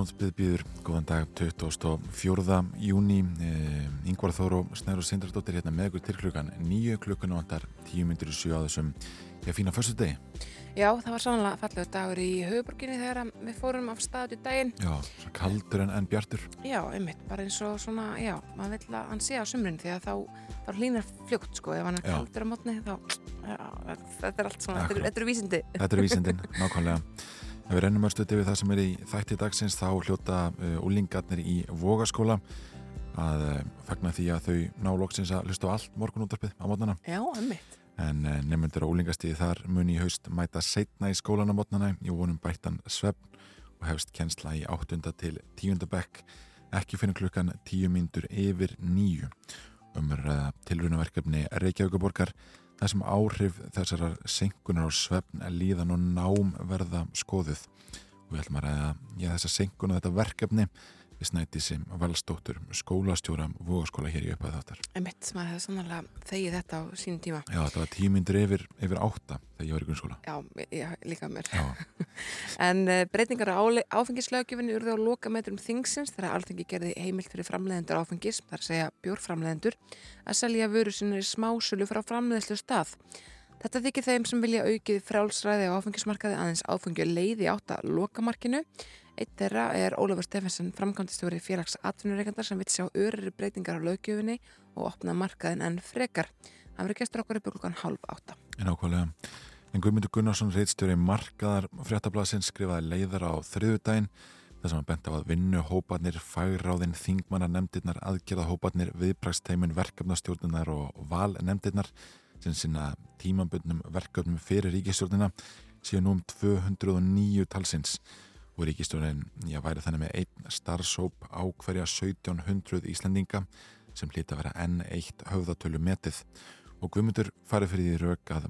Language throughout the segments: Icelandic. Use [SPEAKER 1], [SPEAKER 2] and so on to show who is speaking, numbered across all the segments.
[SPEAKER 1] Morgunútspið býður, góðan dag, 24. júni, Yngvar Þóru Snæru Sindardóttir hérna með ykkur til klukkan nýju klukkun og andar tíu myndir í sjö á þessum, ég fína fyrstu degi.
[SPEAKER 2] Já, það var sannlega fallegur dagur í höfuborginni þegar við fórum af staðu í daginn.
[SPEAKER 1] Já, svo kaldur en, en bjartur.
[SPEAKER 2] Já, einmitt, bara eins og svona, já, maður vill að hann sé á sumrin því að þá, þá hlýnar fljótt, sko, ef hann er
[SPEAKER 1] Já.
[SPEAKER 2] kaldur á mótni, þá, já, þetta er allt svona, þetta eru- eru vísindi.
[SPEAKER 1] Þetta er vísindin, nákvæmlega. Ef við rennum örstuði við það sem er í þætti dagsins, þá hljóta úlingarnir í Vogaskóla að uh, fagna því að þau ná loksins að hlusta á allt morgunúttarpið á mótnana.
[SPEAKER 2] Já, einmitt.
[SPEAKER 1] En uh, nefnundur á úlingastíði þar muni í haust mæta setna í skólan á mótnana í vonum bættan svefn og hefst kennsla í 8. til 10. bekk ekki finnum klukkan 10 myndur yfir nýju umur uh, tilrunaverkefni Reykjavíkuborgar þar sem áhrif þessarar senkunar á svefn líðan og nám verða skoðuð. Og við ætlum að ræða já, þessa senkun og þetta verkefni við snæti sem valstóttur skólastjóra Vogaskóla hér í upphæð þáttar
[SPEAKER 2] Einmitt, maður hefði sannlega þegið þetta á sínum tíma.
[SPEAKER 1] Já, þetta var tímyndir yfir, yfir átta þegar ég var í grunnskóla
[SPEAKER 2] Já, ég, líka mér.
[SPEAKER 1] Já,
[SPEAKER 2] En uh, breytingar á áfengislöggjöfinni urðu á lokametrum þingsins þegar alþengi gerði heimilt fyrir framleiðendur áfengis, þar segja bjórframleiðendur, að selja vöru sinni smásölu frá framleiðslu stað. Þetta þykir þeim sem vilja aukið frálsræði á áfengismarkaði aðeins áfengi leiði átt að lokamarkinu. Eitt þeirra er Ólafur Steffensen, framkvæmdistjóri félags atvinnureikandar sem vill sjá örri breytingar á löggjöfinni og opna markaðin enn frekar. Hann verður gestur okkur upp klukkan hálf átta.
[SPEAKER 1] en ákvæmlega En Guðmundur Gunnarsson, reitstjóri markaðar fréttablasinn skrifaði leiðar á þriðudaginn þar sem hann bent á að vinnu hóparnir, fagráðin, þingmannar nefndirnar, aðgerða hóparnir, viðbræksteimin, verkefnastjórnunar og val nefndirnar sem sinna tímabundnum verkefnum fyrir ríkistjórnina séu nú um 209 talsins og ríkistjórnin, já, væri þannig með einn starfsóp á hverja 1700 Íslendinga sem hlýta að vera enn eitt höfðatölu metið og Guðmundur farið fyrir því rauk að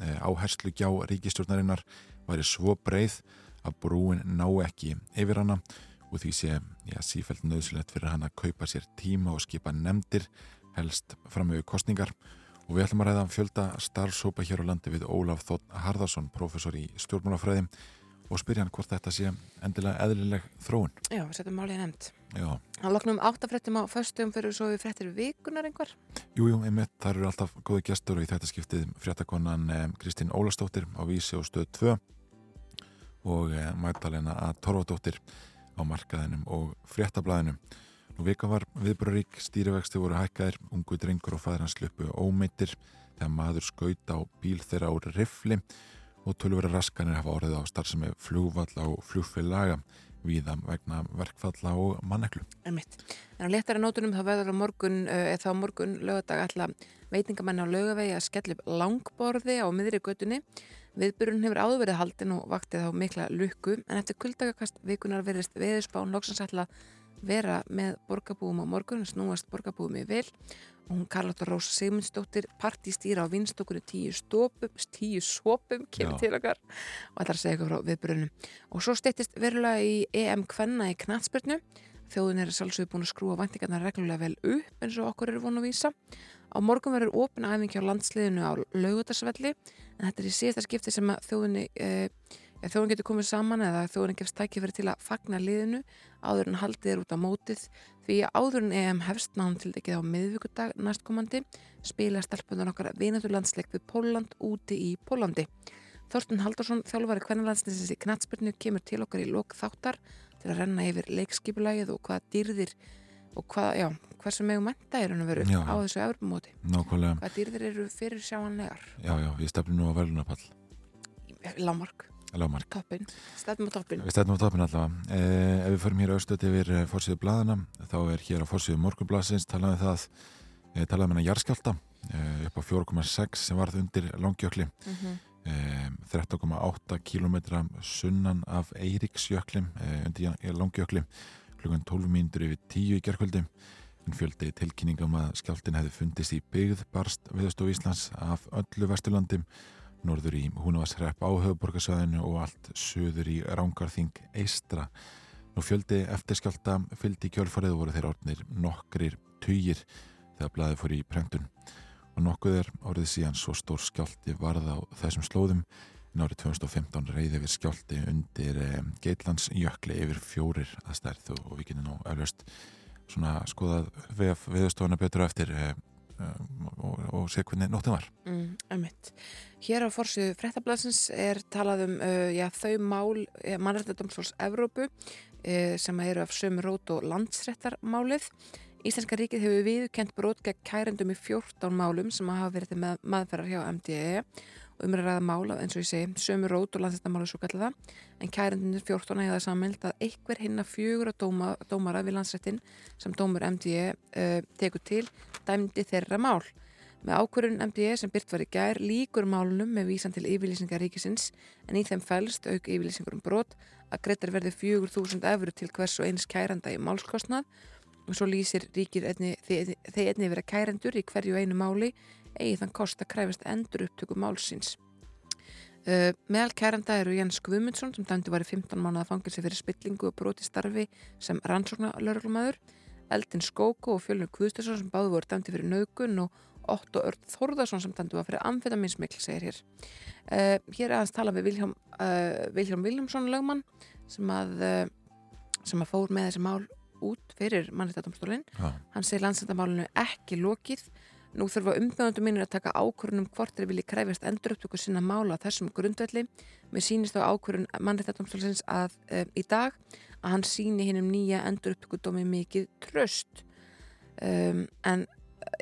[SPEAKER 1] eh, áherslu gjá ríkistjórnarinnar væri svo breið að brúin ná ekki yfir hana og því sé já, sífælt nöðsulegt fyrir hann að kaupa sér tíma og skipa nefndir helst fram með kostningar og við ætlum að ræða um fjölda starfsópa hér á landi við Ólaf Þótt Harðarsson, professor í stjórnmálafræði og spyrja hann hvort þetta sé endilega eðlileg þróun.
[SPEAKER 2] Já, við setjum málið nefnd.
[SPEAKER 1] Já,
[SPEAKER 2] Hann loknum áttafréttum á föstum fyrir svo við fréttir vikunar einhver.
[SPEAKER 1] Jú, jú, einmitt, þar eru alltaf góði gestur og í þetta skiptið fréttakonan eh, Kristín Ólastóttir á Vísi og stöð 2 og eh, Magdalena A. Torfadóttir á markaðinum og fréttablaðinum. Nú vika var viðbrurík, stýrivexti voru hækkaðir, ungu drengur og sluppu ómeittir þegar maður skaut á bíl þeirra á rifli og tölvera raskanir hafa orðið á starfsemi flugvalla og flugfélaga víða vegna verkfalla og manneklu.
[SPEAKER 2] Einmitt. En á léttara nótunum þá verður á morgun, eða á morgun lögadag ætla veitingamenn á lögavegi að skella upp langborði á miðri göttunni. Viðburun hefur áður verið haldin og vaktið á mikla lukku en eftir kuldagakast vikunar verðist veðurspán loksins ætla að vera með borgarbúum á morgun, snúast borgarbúum í vil. Og hún Karlotta Rós Sigmundsdóttir partistýra á vinstokkur tíu stópum, tíu sópum kemur til okkar og að segja ykkur frá viðburunum og svo steyttist verulega í EM Kvenna í knatsbyrnu þjóðin er sjálfsögur búin að skrúa væntingarna reglulega vel upp eins og okkur eru vonu að vísa. Á morgun verður opin æfing hjá landsliðinu á laugutarsvelli en þetta er í síðasta skipti sem að þjóðinni eh, ja, þjóðin getur komið saman eða þjóðin gefst tækifæri til að fagna liðinu áður en haldið er út á mótið því að áður en EM hefst náðum til ekki á miðvíkudag næstkomandi spila stelpunar okkar vinatulandsleik við Póland úti í Pólandi Þorsten Haldursson, þjálfari kvennalandsliðsins í knatsbyrnu, kemur til okkar í lok þáttar til að renna yfir leikskipulagið og hvaða dýrðir og hvað, já, hversu megum menta er hann að vera á þessu Evropamóti.
[SPEAKER 1] Nákvæmlega,
[SPEAKER 2] Hvaða dýrðir eru fyrir sjáanlegar?
[SPEAKER 1] já, já,
[SPEAKER 2] lámark. toppin, stefnum á toppin.
[SPEAKER 1] Við stefnum á toppin allavega. Eh, ef við förum hér austöð yfir eh, forsíðu blaðana, þá er hér á forsíðu morgunblasins talaði það, eh, talaði með hennar jarðskjálta eh, upp á 4,6 sem varð undir langjökli,
[SPEAKER 2] Mm
[SPEAKER 1] eh, 13,8 km sunnan af Eiríksjökli, eh, undir ja- langjökli, klukkan 12 mínútur yfir 10 í gerkvöldi en fjöldi tilkynningum að skjáltin hefði fundist í byggð barst viðstof Íslands af öllu vesturlandi norður í Húnavarsrepp á höfuborgarsvæðinu og allt söður í Rángarþing Eistra. Nú fjöldi eftir skjálta fylgdi kjölfarið voru þeir orðnir nokkrir tugir þegar blaði fór í prentun og nokkuð er árið síðan svo stór skjálti varð á þessum slóðum en árið 2015 reyði við skjálti undir eh, Geitlands jökli yfir fjórir að stærð og, við getum nú eflaust svona skoðað við viðstofana betur eftir eh, um, og, og sé hvernig nóttin var.
[SPEAKER 2] Mm, Hér á fórsíðu frettablasins er talað um uh, já, þau mál eh, mannrættadómsfólks Evrópu uh, sem eru af sömu rót og landsrættarmálið Íslenska ríkið hefur viðkent brot gegn kærendum í 14 málum sem hafa verið með, maðferðar hjá MDE og umræða mála eins og ég segi sömu rót og landsrættarmála svo kallar það en kærendunir 14 hefða samild að einhver hinna fjögur að dóma, dómara við landsrættin sem dómur MDE uh, tekur til dæmdi þeirra mál. Með ákvörðun MDE sem byrt var í gær líkur málunum með vísan til yfirlýsingar ríkisins en í þeim fælst auk yfirlýsingur um brot að greitar verði 4.000 efru til hvers og eins kæranda í málskostnað og svo lýsir ríkir þeir einni vera kærendur í hverju einu máli eigi þann kost að kræfast endur upptöku málsins. Uh, meðal kæranda eru Jens Guðmundsson sem dæmdi var í 15 mánuða fangilsi fyrir spillingu og broti starfi sem rannsóknarlörglumæður, Eldin Skóko og Fjölnur Guðstesson sem báðu voru dæmdi fyrir naugun og Otto Örd Þórðarsson sem dæmdi var fyrir amfetaminsmikl, segir hér. Uh, hér er aðeins talað við Vilhjálm uh, Viljámsson lögmann sem að, sem að fór með þessi mál út fyrir mannréttadómstólinn hann segir landsendamálinu ekki lokið nú þurfa umbjöðandum mínir að taka ákvörunum hvort þeir vilji kræfist endur upptöku sinna mála þessum grundvelli. Með sínist á ákvörun mannréttadómstólins að um, í dag að hann síni hinn um nýja endur upptöku dómi mikið tröst um, en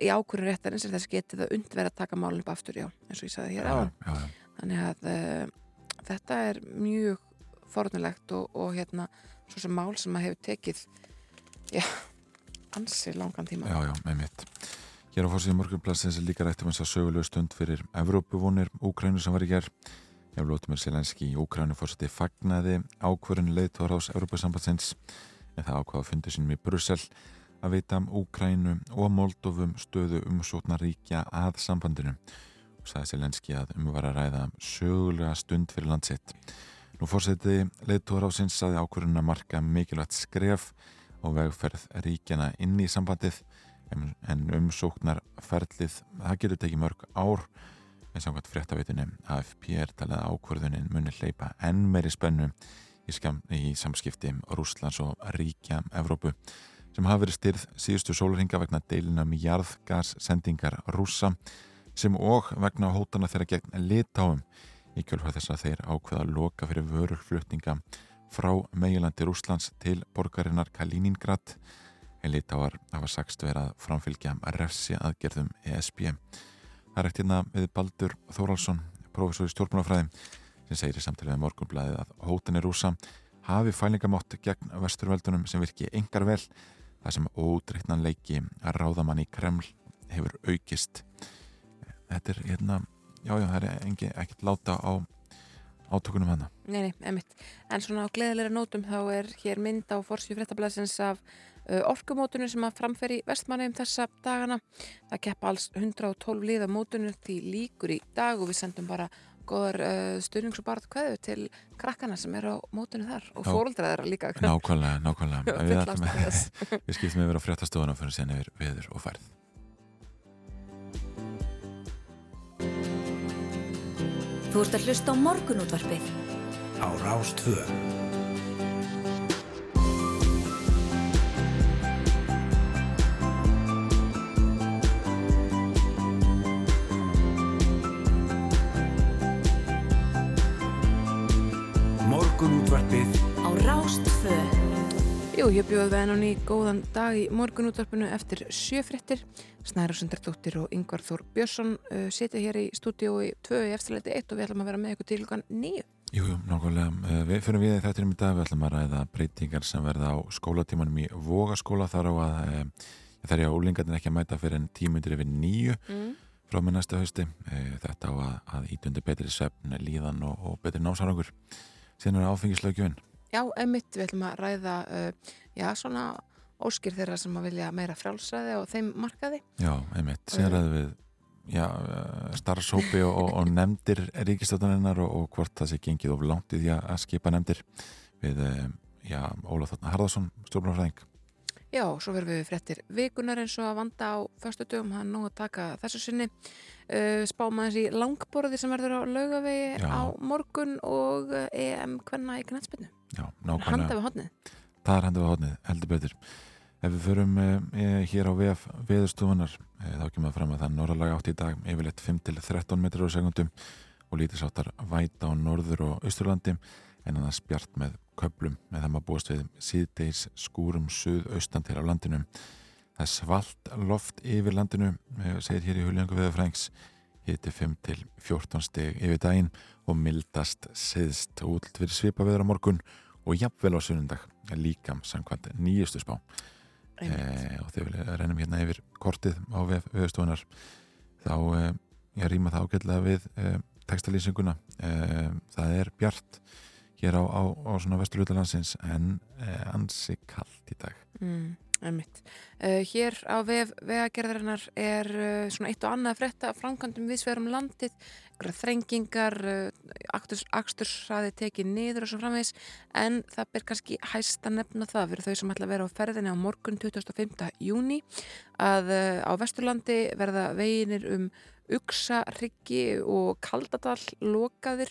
[SPEAKER 2] í ákvörun réttarins er þess getið að undverða að taka málunum upp aftur, já, eins og ég sagði hér
[SPEAKER 1] já, já,
[SPEAKER 2] þannig að uh, þetta er mjög fornulegt og, og hérna svo sem mál sem að hefur tekið já, ansi langan tíma.
[SPEAKER 1] Já, já, með mitt Hér á fórsíðum morgunplassins er líka rættum eins að sögulegu stund fyrir Evrópuvonir Úkrænu sem var í gerð Ef Lótumir Selenski í Úkrænu fórseti fagnaði ákvörun leiðtóra ás Evrópasambatsins en það ákvaða að fundi sínum í Brussel að veita um Úkrænu og Moldovum stöðu umsóknar ríkja að sambandinu. Og sagði Selenski að umvara ræða sögulega stund fyrir landsitt Nú fórseti leiðtóra ásins saði ákvörun að marka mikilvægt skref og vegferð ríkjana inn í sambandið en umsóknarferðlið það getur tekið mörg ár. En samkvæmt fréttavitunni AFP er talið að ákvörðunin muni hleypa enn meiri spennu í, í samskipti Rúslands og ríkja Evrópu sem hafa verið styrð síðustu sólringa vegna deilina um jarðgassendingar rúsa sem og vegna hótana þeirra gegn litáum í kjölfað þess að þeir ákveða að loka fyrir vörurflutninga frá meilandi Rúslands til borgarinnar Kaliningrad en litáar hafa sagst verið að framfylgja refsi aðgerðum ESB. Það er ekkert hérna við Baldur Þóraldsson, professor í stjórnmálafræði, sem segir í samtalið með morgunblæðið að hótinni rúsa hafi fælingamátt gegn vesturveldunum sem virki engar vel þar sem ódreiknan leiki að ráðamann í Kreml hefur aukist. Þetta er hérna, já já, það er engi ekkert láta á átökunum hana.
[SPEAKER 2] Nei, nei, emitt. En svona á gleðilega nótum þá er hér mynd á forsvíu fréttablasins af orkumótunum sem að framferi vestmanni um þessa dagana. Það kepp alls 112 liða mótunum því líkur í dag og við sendum bara góðar uh, styrnings og barð kveðu til krakkana sem er á mótunum þar og fóröldraðar líka.
[SPEAKER 1] Nákvæmlega, nákvæmlega. við, við skiptum yfir á fréttastofuna fyrir sen yfir viður og færð.
[SPEAKER 3] Þú ert að hlusta á morgunútvarpið
[SPEAKER 4] á Rástvö Morgunútvarpið
[SPEAKER 3] á Rástvö
[SPEAKER 2] Jú, ég bjóði það enn og ný góðan dag í morgunútvarpinu eftir sjöfrittir Snæra Sundardóttir og Yngvar Þór Björnsson uh, sitja hér í stúdíói 2 í eftirleiti 1 og við ætlum að vera með ykkur til hlukan 9.
[SPEAKER 1] Jú, jú, nákvæmlega. Uh, við fyrir við þetta um í dag, við ætlum að ræða breytingar sem verða á skólatímanum í Vogaskóla þar á að uh, það er á úlingarnir ekki að mæta fyrir en tímundir yfir nýju mm. frá með næsta hausti. Uh, þetta á að, að ítundi betri svefn, líðan og, og betri námsárangur. Síðan er áfengislaugjöfinn.
[SPEAKER 2] Já, emitt, við ætlum að ræða uh, já, svona óskir þeirra sem að vilja meira frjálsræði og þeim markaði.
[SPEAKER 1] Já, einmitt, síðan ræðum við já, eh, starfshópi og, og, og nefndir ríkistöðunarinnar og, og hvort það sé gengið of langt í því að skipa nefndir við, eh, já, Óla Þarna Harðarsson, stjórnarfræðing.
[SPEAKER 2] Já, svo verðum við fréttir vikunar eins og að vanda á förstu dögum, hann nú að taka þessu sinni uh, spámaðins í langborði sem verður á laugavegi
[SPEAKER 1] Já.
[SPEAKER 2] á morgun og uh, EM hvenna í knætspinnu.
[SPEAKER 1] Já, nákvæmlega.
[SPEAKER 2] við hodnið.
[SPEAKER 1] Það er hendið við hodnið, heldur betur. Ef við förum e, e, hér á VF veðurstofunar, e, þá kemur það fram að það er norðalega átt í dag, yfirleitt 5-13 metrar á segundum og lítisáttar væta á norður og austurlandi en annars bjart með köplum með það maður búast við síðdeis skúrum suðaustan til á landinu. Það er svalt loft yfir landinu, e, segir hér í huljangu veðurfrængs, hiti 5-14 steg yfir daginn og mildast siðst útlt fyrir svipa veður á morgun og jafnvel á sunnundag líkam samkvæmt nýjustu spá. E, og þegar við rennum hérna yfir kortið á viðstofunar þá e, ég rýma það ágætlega við e, textalýsinguna. E, það er bjart hér á, á, á svona vesturlutalandsins en e, ansi kallt í dag
[SPEAKER 2] Mm, einmitt. Uh, hér á vef vegagerðarinnar er uh, svona eitt og annað að frétta framkvæmdum viðsverum landið, þrengingar, uh, aksturs, akstursraði tekið niður og svo framvegis en það ber kannski hæst að nefna það fyrir þau sem ætla að vera á ferðinni á morgun 25. júni að á Vesturlandi verða veginir um Uxarryggi og Kaldadal lokaðir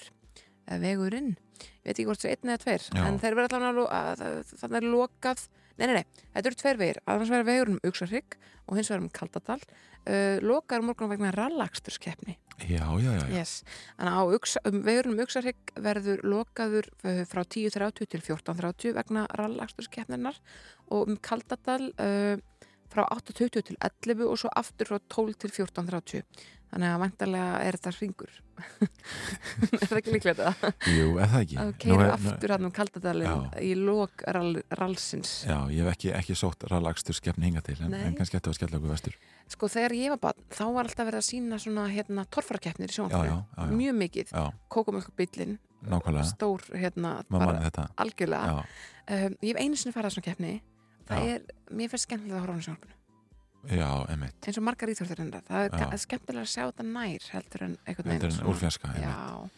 [SPEAKER 2] eða vegurinn, ég veit ekki hvort það er einn eða tveir
[SPEAKER 1] Já.
[SPEAKER 2] en þeir verða allan að, að, að þannig er lokað Nei, nei, nei, þetta eru tveir vegir, annars verður vegur um Uxarrygg og hins vegar um Kaldadal uh, lokaður morgun vegna rallaksturskepni
[SPEAKER 1] Já, já, já, já.
[SPEAKER 2] yes. Þannig að Uxa, um, vegur um Uxarrygg verður lokaður uh, frá 10.30 til 14.30 vegna rallaksturskepninar og um Kaldadal uh, frá 8.20 til 11 og svo aftur frá 12 til 14.30 þannig að vantarlega er þetta hringur. Er það ekki líklega þetta?
[SPEAKER 1] Jú, er það ekki?
[SPEAKER 2] Að keira aftur hann um Kaldadalinn í lok rall, rallsins.
[SPEAKER 1] Já, ég hef ekki, ekki sótt ralagstur skefni hinga til en, en kannski ættu að skella okkur vestur.
[SPEAKER 2] Sko þegar ég var barn, þá var alltaf verið að sína svona hérna torfarakeppnir í
[SPEAKER 1] já,
[SPEAKER 2] Mjög mikið. Kókumölkubillin,
[SPEAKER 1] nákvæmlega,
[SPEAKER 2] stór hérna, bara
[SPEAKER 1] þetta.
[SPEAKER 2] algjörlega. Um, ég hef einu sinni farið að svona keppni. Það
[SPEAKER 1] Já.
[SPEAKER 2] er, mér finnst skemmtilega að horfa á hana sjónvarpinu.
[SPEAKER 1] já, emitt
[SPEAKER 2] Eins og margar íþjóttur Það er
[SPEAKER 1] Já.
[SPEAKER 2] ga- skemmtilega að sjá þetta nær heldur en einhvern
[SPEAKER 1] Heldur en
[SPEAKER 2] svona-
[SPEAKER 1] úrfjarska.
[SPEAKER 2] Já,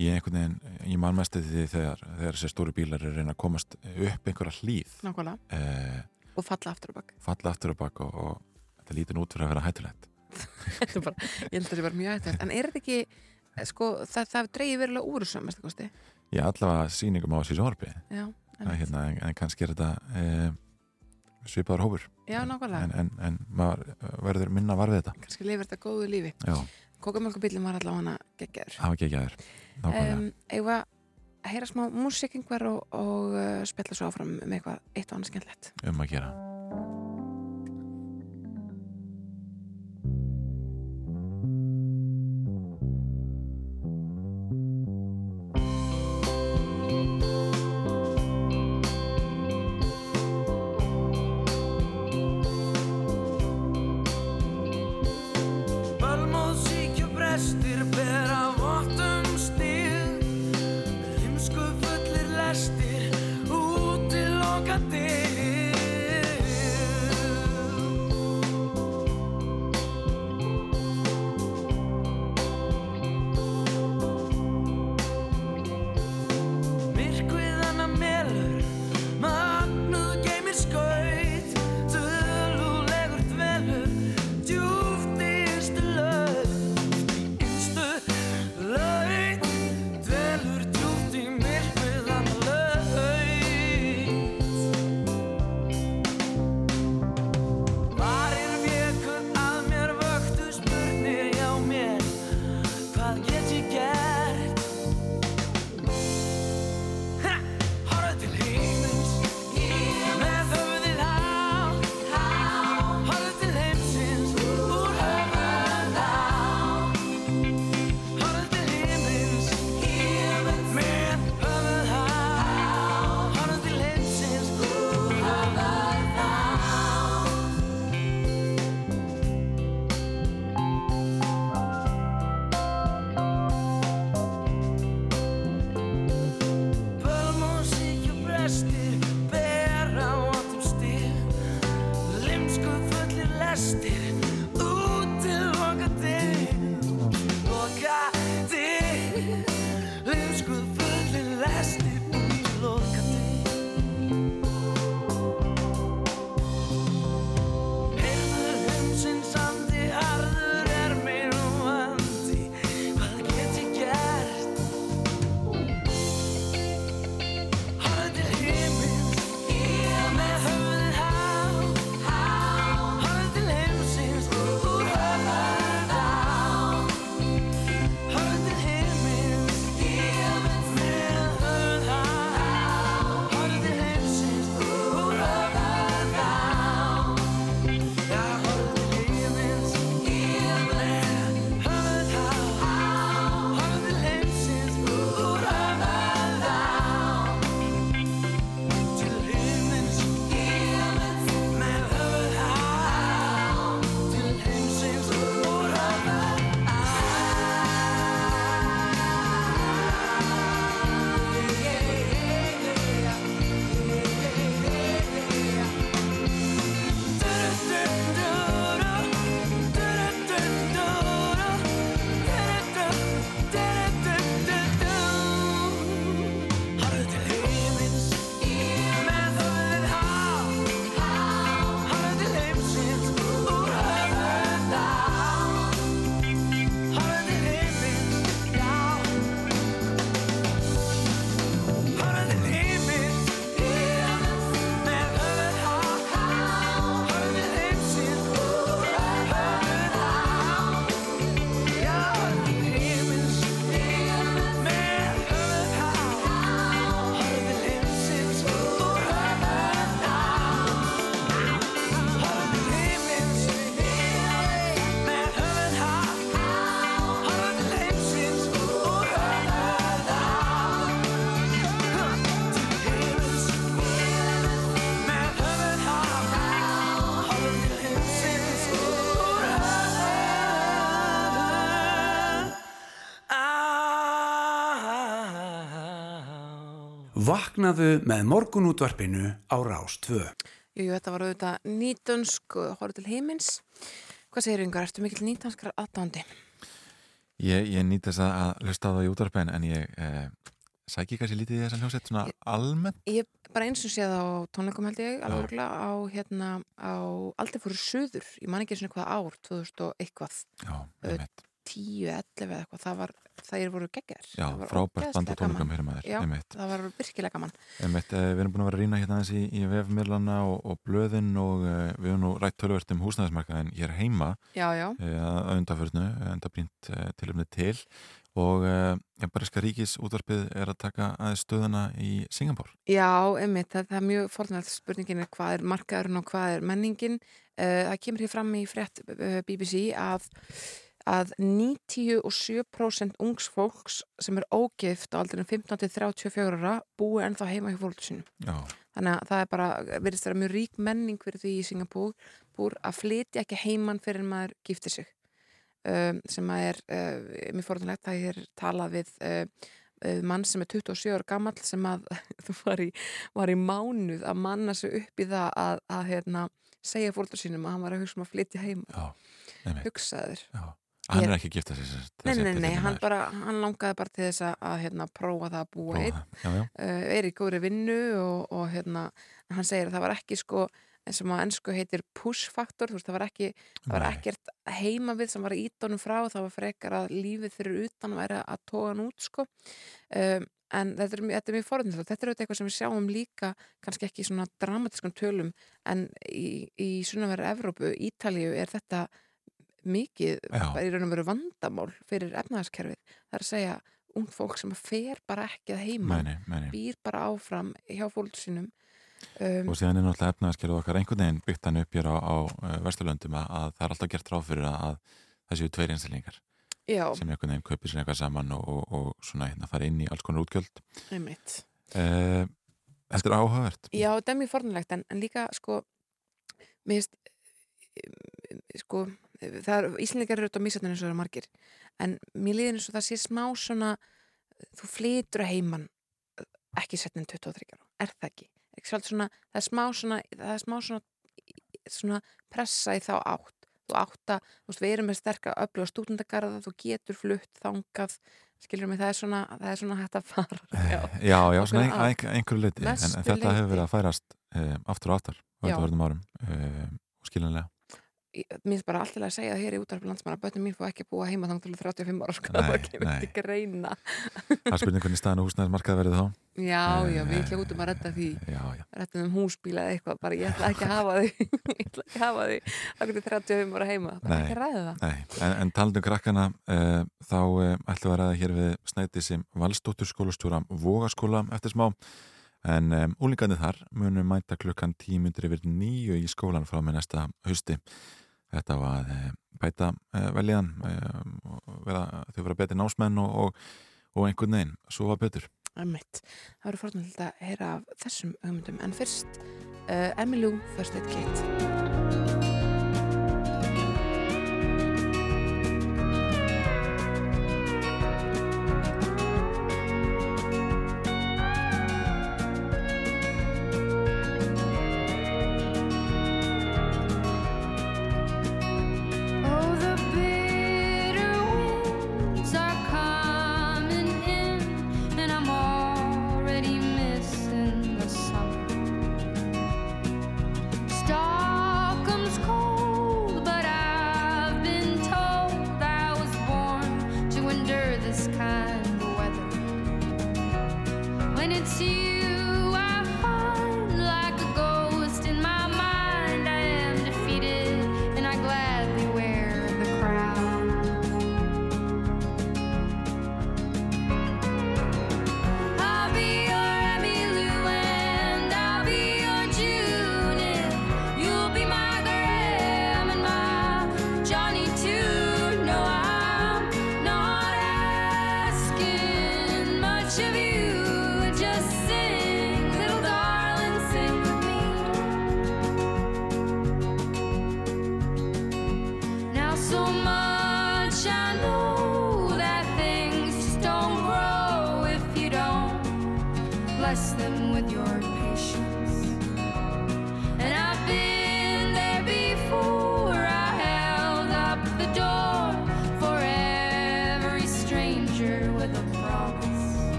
[SPEAKER 1] Ég einhvern veginn, ég man mest eftir því þegar, þegar þessi stóri bílar er að reyna að komast upp einhverja hlýð
[SPEAKER 2] nákvæmlega.
[SPEAKER 1] eh,
[SPEAKER 2] Og falla aftur og bak.
[SPEAKER 1] falla aftur og bak og, og þetta lítur nú út fyrir að vera hættulegt
[SPEAKER 2] Þetta er bara, ég held að þetta er bara mjög ættvægt. En er þetta ekki, eh, sko, það, það dreigir verulega úr þessu, mest að kosti.
[SPEAKER 1] Ég allavega sýningum á þessi sjónvarpi
[SPEAKER 2] Já,
[SPEAKER 1] en, hérna, en, en kannski er þetta eh, svipaður hófur
[SPEAKER 2] já, nákvæmlega.
[SPEAKER 1] en, en, en maður eh, verður minna var við þetta
[SPEAKER 2] Kannski lifir þetta góðu lífi.
[SPEAKER 1] Já,
[SPEAKER 2] Kókumölkubillin var allavega hana geggjaður.
[SPEAKER 1] hafa ekki ekki aður Nákvæmlega
[SPEAKER 2] um, Eða að heyra smá músík einhver og, og uh, spjalla svo áfram um eitthvað eitt og annað skemmtilegt.
[SPEAKER 1] um að gera
[SPEAKER 4] Vaknaðu með morgunútvarpinu á Rástvö.
[SPEAKER 2] Jú, jú, þetta var auðvitað nýtönsk horfðu til heimins. Hvað segir yngur? Ertu mikill nýtönskar aðdándi?
[SPEAKER 1] Ég, ég nýtt þess að hlusta á það í útvarpin en ég eh, sæki kannski lítið í þessa hljómsett svona almennt.
[SPEAKER 2] Ég bara eins og sé það á tónleikum held ég, alveg á hérna, á aldrei fóru söður, ég man ekki svona hvað ár, 2000 og eitthvað,
[SPEAKER 1] Já,
[SPEAKER 2] Ö,
[SPEAKER 1] einmitt.
[SPEAKER 2] 10, 11 eða eitthvað, það var, er voru geggar.
[SPEAKER 1] Já, frábært band og tónleikam fyrir maður.
[SPEAKER 2] Já,
[SPEAKER 1] Einmitt.
[SPEAKER 2] það var virkilega gaman.
[SPEAKER 1] Einmitt, eh, við erum búin að vera að rýna hérna aðeins í, í vefmiðlana og, og blöðin og eh, við erum nú rætt tölvert um húsnæðismarkaðin hér heima
[SPEAKER 2] Já, já,
[SPEAKER 1] eh, að undaförnu, enda brínt tilumni til og uh, Bariska Ríkis útvarpið er að taka aðeins stöðuna í Singapur.
[SPEAKER 2] já, einmitt, það, það er mjög fornægt spurningin er hvað er markaðurinn og hvað er menningin. Uh, það kemur hér fram í frétt uh, BBC að að 97% ungs fólks sem er ógift á aldrinum 15 til 34 ára búi ennþá heima hjá fólk.
[SPEAKER 1] Já,
[SPEAKER 2] Þannig að það er bara, verðist vera mjög rík menning fyrir því í Singapúr að flytja ekki heiman fyrir maður giftir sig. Um, sem að er uh, mjög forðanlegt að ég er talað við uh, uh, mann sem er 27 ára gamall sem að þú var í, var í mánuð að manna sig upp í það að, að hérna, segja fólkdur sínum að hann var að hugsa um að flytja heim
[SPEAKER 1] já,
[SPEAKER 2] hugsaður.
[SPEAKER 1] Hann er ekki að gifta sagt,
[SPEAKER 2] Nei, nei, nei, hann, bara, hann langaði bara til þess að, hérna, prófa það að búa einn. uh, er í góðri vinnu og, og hérna, hann segir að það var ekki sko, eins og maður ennsku heitir push faktor, þú veist, það var ekki það var ekkert heima við sem var ídónum frá, það var frekar að lífið fyrir utan væri að tóa hann út sko. Um, en þetta er, þetta er mjög forðinlega, þetta er auðvitað eitthvað sem við sjáum líka kannski ekki í svona dramatískum tölum en í, í sunnaveri Evrópu, Ítalíu er þetta mikið, í raun og veru vandamál fyrir efnaðaskerfið, það er að segja ung fólk sem fer bara ekki að heima
[SPEAKER 1] Meni, meni.
[SPEAKER 2] býr bara áfram hjá fólk sínum um,
[SPEAKER 1] Og síðan er náttúrulega efnaðaskerðu okkar einhvern veginn byggt hann upp hér á, á uh, Vesturlöndum að, að það er alltaf gert ráð fyrir að, að það séu tveir einstaklingar sem einhvern veginn kaupir sér eitthvað saman og, og, og svona hérna fara inn í alls konar útgjöld. Uh, þetta er áhugavert.
[SPEAKER 2] Já, þetta er mjög fornulegt en, en líka sko mér finnst sko, það er Íslandingar eru auðvitað mísatnir eins og það eru margir en mér líður eins og það sé smá svona þú flytur að heiman ekki setnin 23 ára, er það ekki? ekki svona, það er smá svona það er smá svona
[SPEAKER 5] svona pressa í þá átt þú átt að, þú veist, við erum með sterka öfluga stúdendagarða, þú getur flutt þangað, skilur mig, það er svona það er svona hægt að fara já.
[SPEAKER 1] Já, já,
[SPEAKER 5] Okkur
[SPEAKER 1] svona ein,
[SPEAKER 5] að-
[SPEAKER 1] ein, einhverju leiti en, en þetta hefur
[SPEAKER 5] leyti.
[SPEAKER 1] verið að færast um, aftur og aftar á
[SPEAKER 5] Já.
[SPEAKER 1] undanförnum árum um, og skiljanlega
[SPEAKER 5] Ég- mér finnst bara alltaf að segja það hér í útarpi landsmann að bönnum mín fá ekki að búa heima þangt til 35 ára sko, það kemur ekki greina.
[SPEAKER 1] Það spurning hvernig staðan og húsnæðismarkað verið þá.
[SPEAKER 5] Já, já, við
[SPEAKER 1] Eh,
[SPEAKER 5] hljótum að redda því.
[SPEAKER 1] Já, já,
[SPEAKER 5] redda um húsbíla eða eitthvað bara ég ætla ekki að hafa því ég ætla ekki að hafa því það getur 35 ára heima, bara ekki að ræða það.
[SPEAKER 1] nei. En, en talandum krakkana uh, þá uh, ætlum að ræða hér við Snædísi Valstóttur skólastjóra Vogaskóla eftir smá. En um, úlingarnir þar munum mæta klukkan tímyndir yfir nýju í skólan frá með næsta hausti Þetta var uh, bæta uh, veljan vera, þau vera betri námsmenn og, og, og einhvern veginn, svo var betur.
[SPEAKER 5] Einmitt. Það verður fornilegt að heyra af þessum hugmyndum. En fyrst uh, Emmylou First Aid Kit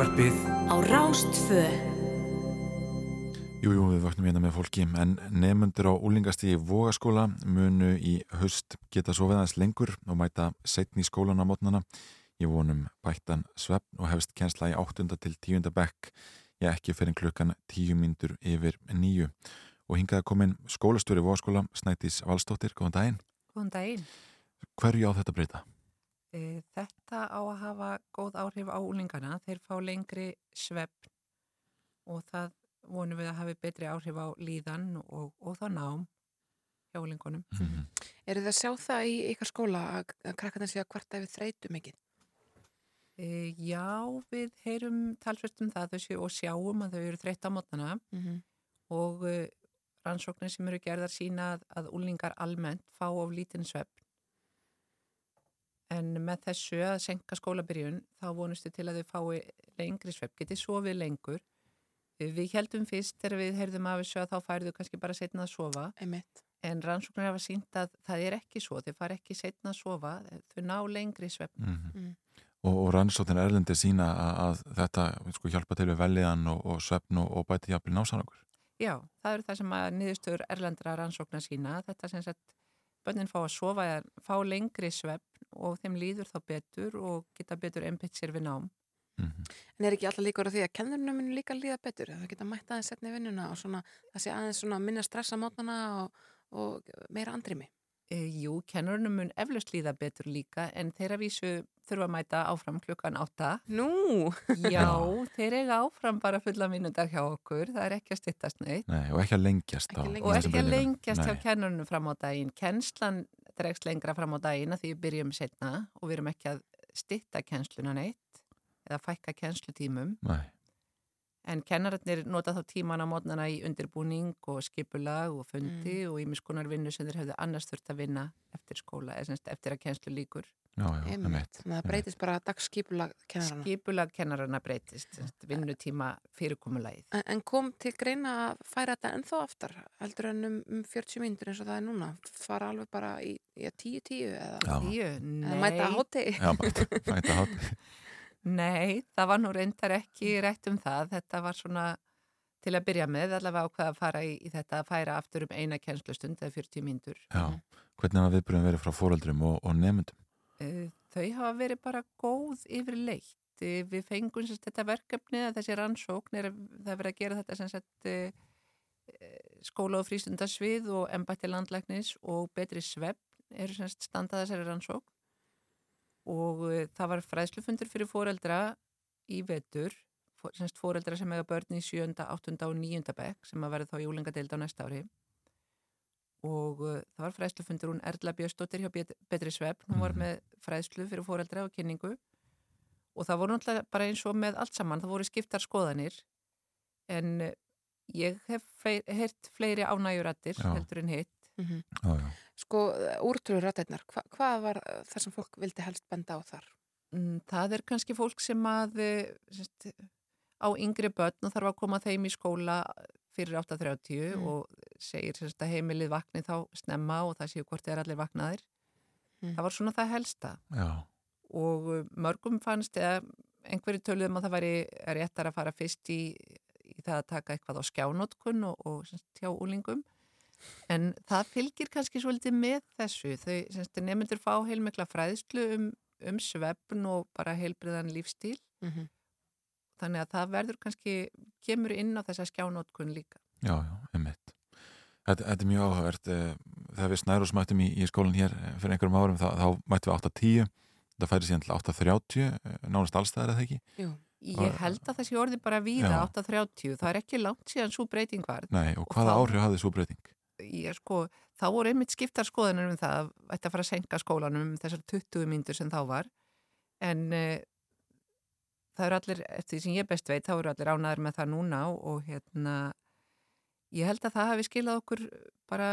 [SPEAKER 4] Morgunútvarpið
[SPEAKER 3] á Rástfö.
[SPEAKER 1] Jú, jú, við vaknum hérna með fólki en nefnundur á úlingastíði Vogaskóla munu í haust geta svo veðans lengur og mæta setni í skólan á mótnana. Ég vonum bættan svefn og hefst kjensla í 8. til 10. bekk. Ég ekki fyrir klukkan 10 myndur yfir nýju. Og hingaði komin skólastjóri Vogaskóla, Snætis Valstóttir, góðan daginn.
[SPEAKER 6] Góðan daginn.
[SPEAKER 1] Hverju á þetta breyta?
[SPEAKER 6] E, Þetta á að hafa góð áhrif á úlingana. Þeir fá lengri svefn og það vonum við að hafi betri áhrif á líðan og, og þá nám hjá úlingunum.
[SPEAKER 1] Mhm.
[SPEAKER 2] Eru þið að sjá það í ykkar skóla að, að krakkarnir sé að kvarta ef við þreytum mikið?
[SPEAKER 6] E, já, við heyrum talsvert um það þau séu og sjáum að þau eru þreytt á mótnana
[SPEAKER 2] Mm -hmm.
[SPEAKER 6] og e, rannsóknir sem eru gerðar sína að, að úlingar almennt fá of lítinn svefn. En með þessu að senka skólabyrjun þá vonustu til að þau fái lengri svefn, geti sofið lengur. Við heldum fyrst þegar við heyrðum af þessu að þá færðu kannski bara setna að sofa
[SPEAKER 2] Einmitt.
[SPEAKER 6] en rannsóknir hafa sínt að það er ekki svo, þau fara ekki setna að sofa, þau ná lengri svefn.
[SPEAKER 1] Mm
[SPEAKER 2] Mm.
[SPEAKER 1] Og, og rannsóttin erlendi sína að, að þetta sko, hjálpa til við velliðan og, og svefn og, og bæti jafnvel násannakur.
[SPEAKER 6] Já, það eru það sem að niðurstöður erlendra rannsóknar sína, þetta sem sagt bönnin fá að sofa fá lengri svefn og þeim líður þá betur og geta betur einbytt sér við nám.
[SPEAKER 1] Mm
[SPEAKER 2] En er ekki alltaf líkur á því að kennurinn mun líka líða betur? Það geta mætt aðeins setna í vinnuna og svona, það sé aðeins svona minna stressa mótnana og, og meira andrimi.
[SPEAKER 6] E, jú, kennurinn mun eflaust líða betur líka en þeirra vísu þurfa að mæta áfram klukkan átta.
[SPEAKER 2] Nú!
[SPEAKER 6] Já, þeir eiga áfram bara fulla minnutar hjá okkur, það er ekki að styttast neitt.
[SPEAKER 1] Nei, og ekki að lengjast
[SPEAKER 2] Ekki
[SPEAKER 1] á,
[SPEAKER 2] lengjast.
[SPEAKER 6] og ekki að lengjast hjá
[SPEAKER 1] Nei.
[SPEAKER 6] kennurinn fram á daginn. Kennslan dregst lengra fram á daginn að því við byrjum setna og við erum ekki að stytta kennsluna neitt eða fækka kennslutímum.
[SPEAKER 1] Nei.
[SPEAKER 6] En kennararnir nota þá tíman á mótnana í undirbúning og skipulag og fundi og ímiskonar vinnu sem þeir hefðu annars þurft að vinna eftir skóla, eða semst eftir að kennslu líkur.
[SPEAKER 1] Já, já,
[SPEAKER 2] Einmitt. það breytist bara dagsskipulag kennarana.
[SPEAKER 6] Skipulag kennararna breytist, semst, vinnutíma fyrirkomulagið.
[SPEAKER 2] En, en kom til greina að færa þetta ennþá aftar, heldur en um, um 40 mínútur eins og það er núna, fara alveg bara í 10-10 eða,
[SPEAKER 1] Já,
[SPEAKER 6] Tíu,
[SPEAKER 2] eða mæta
[SPEAKER 6] nei,
[SPEAKER 2] hátegi.
[SPEAKER 1] já, mæta, mæta hátt.
[SPEAKER 6] nei, það var nú reyndar ekki rætt um það. Þetta var svona til að byrja með, allavega ákveða að fara í, í þetta að færa aftur um eina kennslustund eða 40 mínútur.
[SPEAKER 1] Já, hvernig hafa viðbröðum verið frá fóreldrum og, og nefndum?
[SPEAKER 6] Eh, Þau hafa verið bara góð yfir leitt. Við fengum sérst þetta verkefni að þessi rannsókn er að er verið að gera þetta sem sett skóla og frístundasvið og embætti landlæknis og betri svefn eru semst standað þessari rannsókn og eh, það var fræðslufundur fyrir foreldra í vetur, semst foreldra sem eiga börn í 7., 8. og 9. bekk sem að verða þá júlingadeild á næsta ári og uh, það var fræðslufundur hún Erla Björnsdóttir hjá Bet- Betri Svefn, hún var
[SPEAKER 1] Mhm.
[SPEAKER 6] með fræðslu fyrir foreldra og kynningu og það voru náttúrulega bara eins og með allt saman, það voru skiptar skoðanir en uh, ég hef fleiri, heyrt fleiri ánægjurattir heldur en hitt.
[SPEAKER 2] Mm
[SPEAKER 1] Já, já.
[SPEAKER 2] Sko, úrtrúður rættirnar, hva, hvað var uh, það sem fólk vildi helst benda á þar?
[SPEAKER 6] Mm, Það er kannski fólk sem að uh, semst, á yngri börn og þarf að koma þeim í skóla fyrir 8.30
[SPEAKER 2] Mm.
[SPEAKER 6] og segir semst, að heimilið vakni þá snemma og það séu hvort þeir allir vaknaðir.
[SPEAKER 2] Mm.
[SPEAKER 6] Það var svona það helsta.
[SPEAKER 1] Já,
[SPEAKER 6] og mörgum fannst eða einhverju töluðum að það væri réttar að fara fyrst í, í það að taka eitthvað á skjánótkun og, og semst, hjá úlingum en það fylgir kannski svolítið með þessu þau semst, nefndur fá heilmikla fræðslu um, um svefn og bara heilbriðan lífstíl
[SPEAKER 2] Mm -hmm.
[SPEAKER 6] þannig að það verður kannski kemur inn á þessa skjánótkun líka
[SPEAKER 1] já, já, einmitt. Þetta, þetta er mjög áhugavert. eh, Þegar við snærus mættum í, í skólan hér eh, fyrir einhverjum árum, þá, þá mættum við 8.10, það færi síðan til 8.30, eh, nánast allstæðar eða ekki?
[SPEAKER 2] Jú.
[SPEAKER 6] Ég
[SPEAKER 1] Og-
[SPEAKER 6] held að þessi orði bara víða
[SPEAKER 1] Já.
[SPEAKER 6] 8.30, það er ekki langt síðan svo breyting var
[SPEAKER 1] Nei, og
[SPEAKER 6] Og
[SPEAKER 1] hvaða
[SPEAKER 6] þá-
[SPEAKER 1] áhrif hafði svo breyting?
[SPEAKER 6] Ég sko, þá voru einmitt skiptar skoðanir um það að að fara að senka skólanum um þessar 20 mínútur sem þá var. En uh, það eru allir, eftir því sem ég best veit þá eru allir ánaður með það núna og hérna ég held að það hafi skilað okkur bara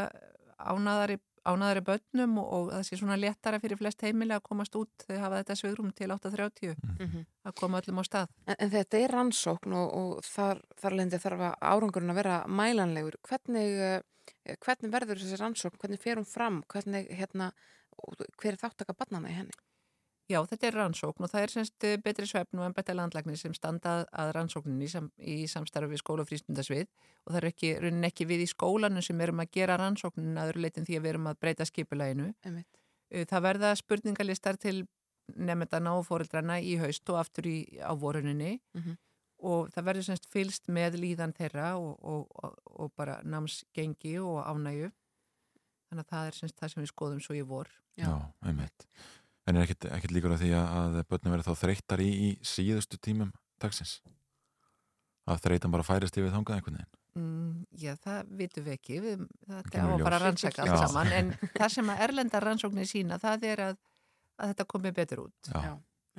[SPEAKER 6] ánaðari, ánaðari börnum og, og það sé svona léttara fyrir flest heimili að komast út þegar hafa þetta svigrum til 8.30
[SPEAKER 2] Mm
[SPEAKER 6] að koma öllum á stað
[SPEAKER 2] En, en þetta er rannsókn og, og þar, þar lendi þarf að árangurinn að vera mælanlegur. Hvernig, uh, hvernig verður þessi rannsókn? Hvernig fer hún fram? Hvernig, hérna, og hver er þáttaka barnana í henni?
[SPEAKER 6] Já, þetta er rannsókn og það er semst eh, betri svefn og embætti landlagnir sem standa að- rannsókninni í, sam, í samstarfi við skóla og frístundasvið og það er ekki, raunin ekki við í skólanum sem erum að gera rannsóknin aður leitin því að við erum að breyta skipulæginu.
[SPEAKER 2] Einmitt.
[SPEAKER 6] Það verða spurningalistar til nefndana og fóreldrana í haust og aftur í, á voruninni
[SPEAKER 2] Mhm.
[SPEAKER 6] og það verður semst fylst með líðan þeirra og, og, og, og bara námsgengi og ánægju. Þannig að það er semst það sem við skoðum svo í vor.
[SPEAKER 2] Já.
[SPEAKER 1] Já, einmitt. En er ekkert, ekkert líkur að því að, að börnum verður þá þreyttar í, í síðustu tímum dagsins? Að þreytan bara færist yfir þangað einhvern veginn?
[SPEAKER 6] Mm, já, það vitum við ekki, við, það er á að fara að rannsaka
[SPEAKER 1] Já.
[SPEAKER 6] allt saman, en það sem að erlenda rannsóknir sína, það er að, að þetta komi betur út.
[SPEAKER 1] Já,
[SPEAKER 2] Já,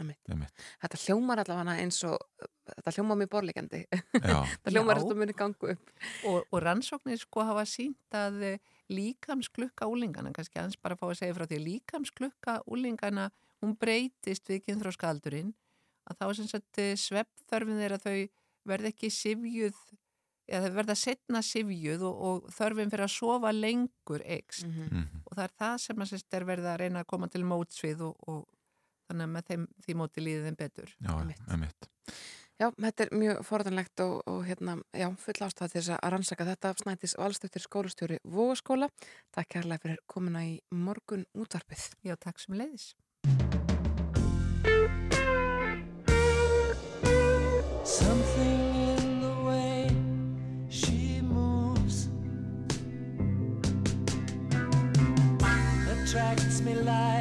[SPEAKER 2] einmitt.
[SPEAKER 1] einmitt.
[SPEAKER 2] Þetta hljómar allavega eins og þetta hljómar mér borleikandi.
[SPEAKER 1] Já,
[SPEAKER 2] Það hljómar
[SPEAKER 6] Já.
[SPEAKER 2] og muni gangu upp.
[SPEAKER 6] Og, og rannsóknir sko hafa sínt að líkamsklukka úlingana, kannski aðeins bara að fá að segja frá því, líkamsklukka úlingana, hún breytist við kynþróskaldurinn, að þá er sem sagt sveppþörfin þeirra þau verða ekki sifjuð, eða þau verða setna sifjuð og, og þörfin fyrir að sofa lengur eikst.
[SPEAKER 2] Mm
[SPEAKER 1] mhm,
[SPEAKER 6] og það er það sem að sérst er verið að reyna að koma til mótsvið og, og þannig að með þeim, því móti líði þeim betur.
[SPEAKER 1] já,
[SPEAKER 2] Einmitt. Já, þetta er mjög forðanlegt og, og hérna, já, full ástæða til þess að rannsaka þetta snætis valstöftir skólastjóri Vógaskóla. Takk kærlega fyrir komuna í morgun útvarpið.
[SPEAKER 6] Já, takk sem leiðis.
[SPEAKER 7] Attracts me like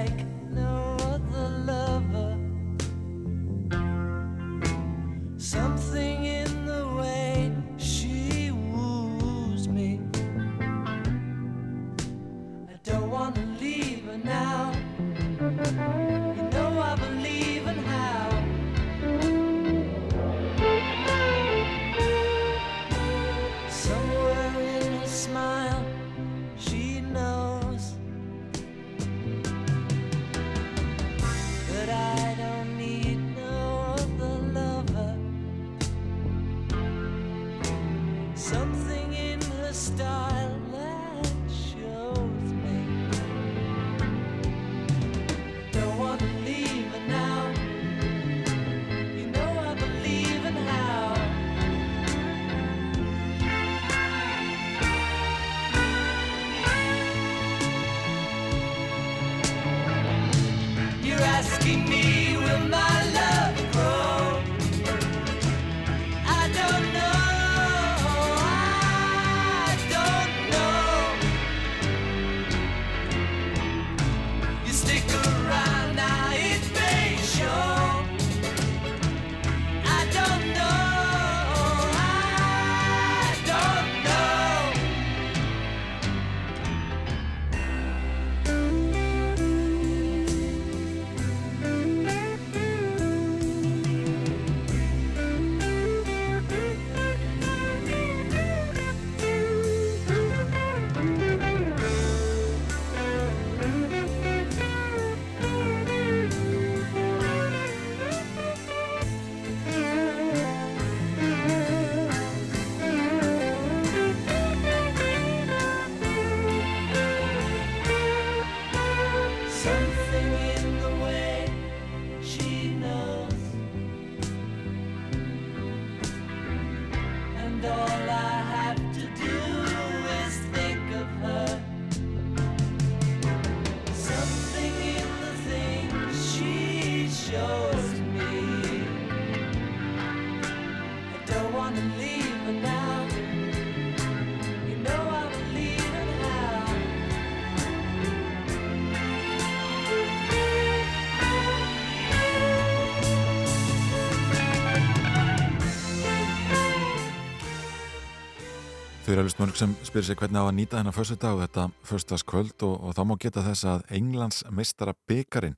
[SPEAKER 1] Eru alveg mörg sem spyrir sig hvernig á að nýta þennan föstudag og þetta föstudagskvöld og, og þá má geta þess að Englands meistara byggarinn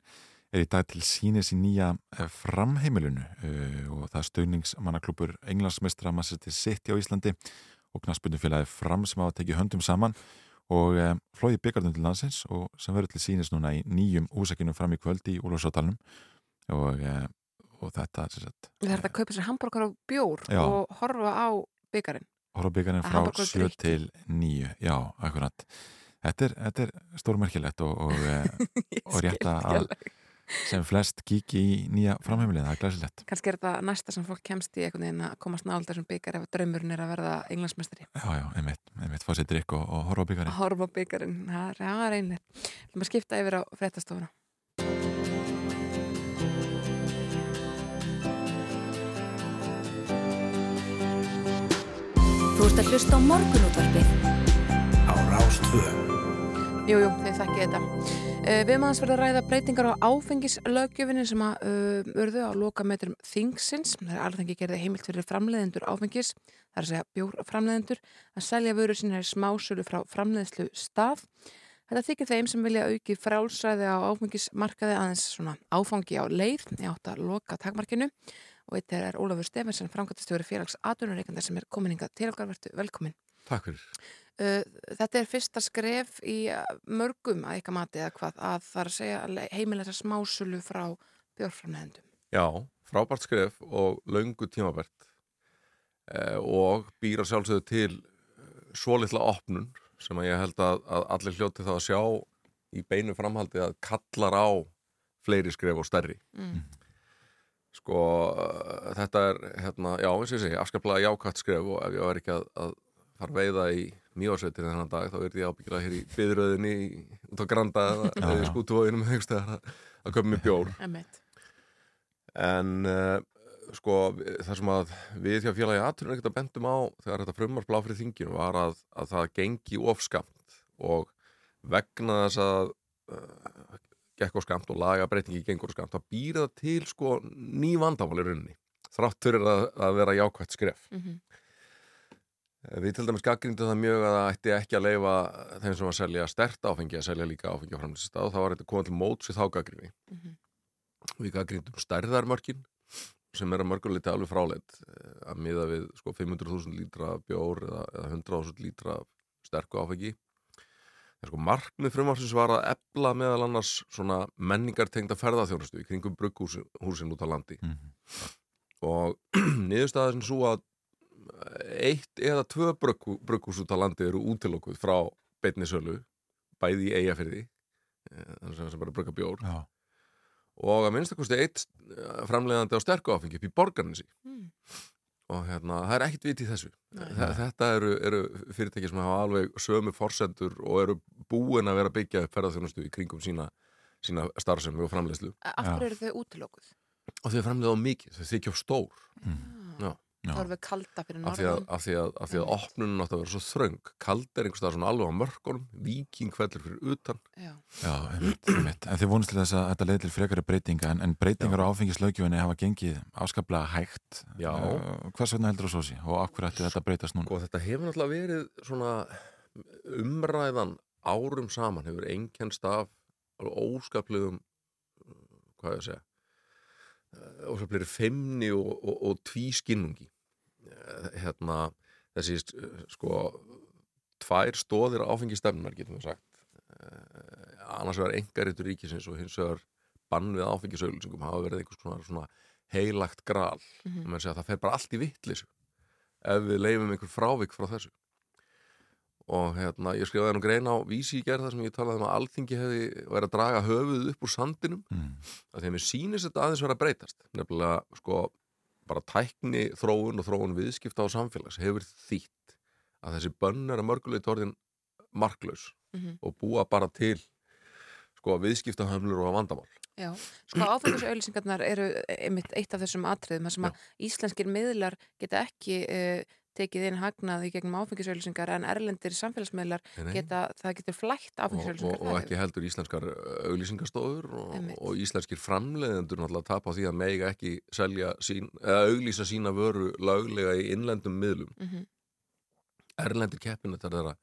[SPEAKER 1] er í dag til sínis í nýja eh, framheimilinu uh, og það er stögningsmannaklúpur Englands meistara Manchester City á Íslandi og knaspunnufélagi fram sem hafa tekið höndum saman og uh, flóði byggarnum til landsins og sem verður til sínis núna í nýjum úsækjunum fram í kvöld í Úlfarsátalunum og, og þetta sem sagt,
[SPEAKER 2] Það er að kaupa sér hambúrgar og bjór
[SPEAKER 1] Já.
[SPEAKER 2] og horfa á byggarinn.
[SPEAKER 1] Horfa byggarinn
[SPEAKER 2] Að
[SPEAKER 1] frá
[SPEAKER 2] hamborgara
[SPEAKER 1] 7
[SPEAKER 2] drykki.
[SPEAKER 1] til 9 já, akkurat. Þetta er, þetta er stórmerkilegt og, og, eh, og rétt að sem flest kíki í nýja framheimilið, það er glæsilegt.
[SPEAKER 2] Kannski er þetta næsta sem fólk kemst í einhvern veginn að komast nála þessum byggar ef draumurinn er að verða englandsmestari
[SPEAKER 1] Já, já, einmitt, einmitt, fá sér drikk og, og horfa
[SPEAKER 2] að horfa á byggarinn, það er- það er einlega Þú maður skipta yfir á fréttastofuna
[SPEAKER 3] Þú ert að hlusta á morgunútvarpið
[SPEAKER 4] á Rás 2.
[SPEAKER 2] Jú, jú, þið þekkið þetta. Uh, við maður verðum að ræða breytingar á áfengislöggjöfinni sem að uh, urðu á loka metrum þingsins. Það er alveg gerði heimilt fyrir framleiðendur áfengis, það er að segja bjórframleiðendur, að selja vöru sína í smásölu frá framleiðslu stað. Þetta þykir þeim sem vilja auki frálsræði á áfengismarkaði aðeins svona áfangi á leið í átt að loka takmarkinu og eitt er Ólafur Stefansson, framkvæmtastjóri félags atvinnureikanda sem er kominninga til okkar vertu velkomin.
[SPEAKER 8] Takk fyrir.
[SPEAKER 2] Uh, þetta er fyrsta skref í uh, mörgum að ykkar mati eða hvað að það er að segja heimilega smásölu frá björnframleðendum.
[SPEAKER 8] Já, frábært skref og löngu tímabært eh, og býra sjálfsögðu til svo litla opnun sem að ég held að, að allir hljóti þá að sjá í beinu framhaldi að kallar á fleiri skref og stærri.
[SPEAKER 2] Mm.
[SPEAKER 8] Sko, eh, þetta er, hérna, já, eins og ég segi, afskaplega jákvætt skref og ef ég var ekki að, að fara að veiða í mjóarsveitir þennan dag, þá er ég ábyggilega hér í byðröðinni út á Granda eða, í skútuvóginum að, að köpa mér bjór. En uh, sko, það sem að við hjá félagi aðturinn ekkert að bendum á þegar þetta frumar blá fyrir þinginu var að, að það gengi ofskamt og vegna þess að uh, gekk á skamt og laga breytingi gengur á skamt, þá býr það til sko ný vandamál í rauninni þrátt fyrir að, að vera jákvætt skref.
[SPEAKER 2] Mm
[SPEAKER 8] Við til dæmis gaggrindum það mjög að það ætti ekki að leifa þeim sem að selja stert áfengi að selja líka áfengi á framlýstast og þá var þetta komað til móts við þá gaggrinni.
[SPEAKER 2] Mhm.
[SPEAKER 8] Við gaggrindum stærðarmörkin sem er að mörguleiti alveg fráleitt eh, að miða við sko 500.000 lítra bjór eða, eða 100.000 lítra sterku áfengi. Sko markmið frumarsins var að ebla meðal annars svona menningartengda ferðarþjónustu í kringum brugghúsin út á landi
[SPEAKER 1] Mhm.
[SPEAKER 8] og niðurstaða sem svo að eitt eða tvö brugghú- brugghús út á landi eru útilokkuð frá beinni sölu, bæði í eigafyrði þannig sem sem bara brugga bjór
[SPEAKER 1] Já,
[SPEAKER 8] og að minnstakosti eitt eh, framleiðandi á sterku áfengi upp í borgarnesi
[SPEAKER 2] Mm.
[SPEAKER 8] Og hérna, það er ekkert vit í þessu
[SPEAKER 2] Nei.
[SPEAKER 8] Þe- þetta eru, eru fyrirtæki sem hafa alveg sömu forsendur og eru búin að vera byggja upp ferðarþjónustu í kringum sína, sína starfsemi og framleiðslu
[SPEAKER 2] Af hverju eru þau útilókuð?
[SPEAKER 8] og þau framleiða á mikið, þau þykja stór Já.
[SPEAKER 1] já,
[SPEAKER 2] Það eru við kalda fyrir
[SPEAKER 8] af því að,
[SPEAKER 2] norðan.
[SPEAKER 8] af því að, af því að
[SPEAKER 2] Einmitt.
[SPEAKER 8] opnunin átt að vera svo þröng kald er einhvers staðar svona alveg á mörkunum viking fellur fyrir utan
[SPEAKER 2] Já.
[SPEAKER 1] já, einmitt, einmitt En þið vonist til þess að þetta leið til frekari breytinga en, en breytingar á áfengislöggjöfinni hafa gengið afskaplega hægt
[SPEAKER 8] Já.
[SPEAKER 1] Eh, Hvers vegna heldur það svo sí? Og af hverju ætti þetta að breytast núna?
[SPEAKER 8] og þetta hefur náttúrulega verið svona umræðan árum saman hefur einkennst af óskaplegum hvað ég að segja óskaplegri feimni og, og, og tvískinnungi. Eh, hérna þessi eh, sko tvær stóðir áfengistefnunar getum við sagt. Eh, annars vegar engarítur ríkisins og hins vegar bann við áfengisauðlýsingum hafa verið einhvers konar svona heilagt gral. Segja að það fer bara allt í vittlis ef við leifum einhver frávik frá þessu og hérna, ég skrifaði nú grein á vísi í gerð þar sem ég talaði um að alþingi hefði verið að draga höfuð upp úr sandinum
[SPEAKER 1] Mm.
[SPEAKER 8] að þeim er sýnist þetta aðeins vera að breytast nefnilega sko bara tækni þróun og þróun viðskipta á samfélags hefur þýtt að þessi bönn er að mörguleit orðin marklaus
[SPEAKER 2] Mhm.
[SPEAKER 8] og búa bara til sko viðskiptahömlur og vandamál
[SPEAKER 2] Já, sko áfengisauðlýsingarnar eru einmitt eitt af þessum atriðum þar sem að íslenskir miðlar geta ekki uh, tekið inn hagnað í gegnum áfengisauðlýsingar en erlendir samfélagsmiðlar geta, það getur flætt
[SPEAKER 8] og, og,
[SPEAKER 2] áfengisauðlýsingar
[SPEAKER 8] og ekki heldur íslenskar auglýsingastofur og, og íslenskir framleiðendur náttúrulega tapa því að mega ekki selja sín, eða auglýsa sína vöru löglega í innlendum miðlum.
[SPEAKER 2] Mm -hmm.
[SPEAKER 8] erlendir keppinettar þeirra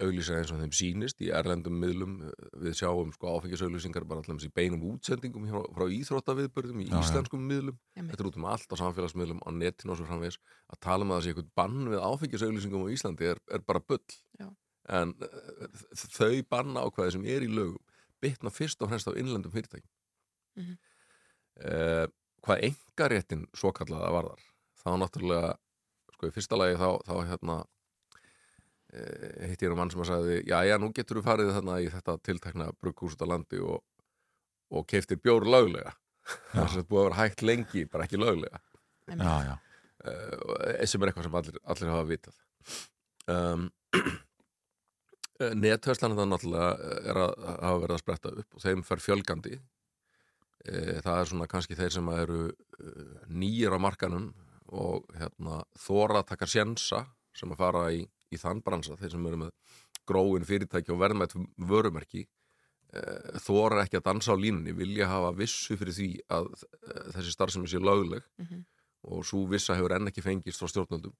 [SPEAKER 8] auglýsa eins og þeim sýnist í erlendum miðlum við sjáum sko áfengisauglýsingar bara allir í beinum útsendingum hjá, frá íþróttaviðbörðum í
[SPEAKER 1] Já, já.
[SPEAKER 8] íslenskum miðlum
[SPEAKER 2] Einmitt.
[SPEAKER 8] þetta er út um allt á samfélagsmiðlum á netinu og svo framvegis að tala um að það sé eitthvað bann við áfengisauglýsingum á Íslandi er, er bara bull
[SPEAKER 2] Já.
[SPEAKER 8] en uh, þau banna ákvæði sem er í lögum bitna fyrst og fremst á innlendum fyrirtækjum
[SPEAKER 2] Mhm.
[SPEAKER 8] uh, hvað engaréttin svo kallaða varðar þá náttúrulega sko í fyrsta lagi þá, þá hérna eh, hitti ég nú mann sem að sagði já já nú getur við farið þarna í þetta tiltekna brugghús út á landi og, og keiftir bjór löglega. Þess að búið að vera hægt lengi bara ekki löglega.
[SPEAKER 1] Já, já,
[SPEAKER 8] uh, sem er eitthvað sem allir, allir hafa vitað. Um, Nethörslan það náttúrulega er að hafa verið að spretta upp og þeim fer fjölgandi. Uh, það er svona kannski þeir sem eru uh, nýjir á markanum og hérna, þóra að taka sjensa sem að fara í, í þann bransa þeir sem eru með gróin fyrirtæki og verðmætt vörumerki uh, þóra ekki að dansa á línunni vilja hafa vissu fyrir því að uh, þessi starfsemi sé lögleg
[SPEAKER 2] Mhm.
[SPEAKER 8] og svo vissa hefur enn ekki fengist frá stjórnöldum.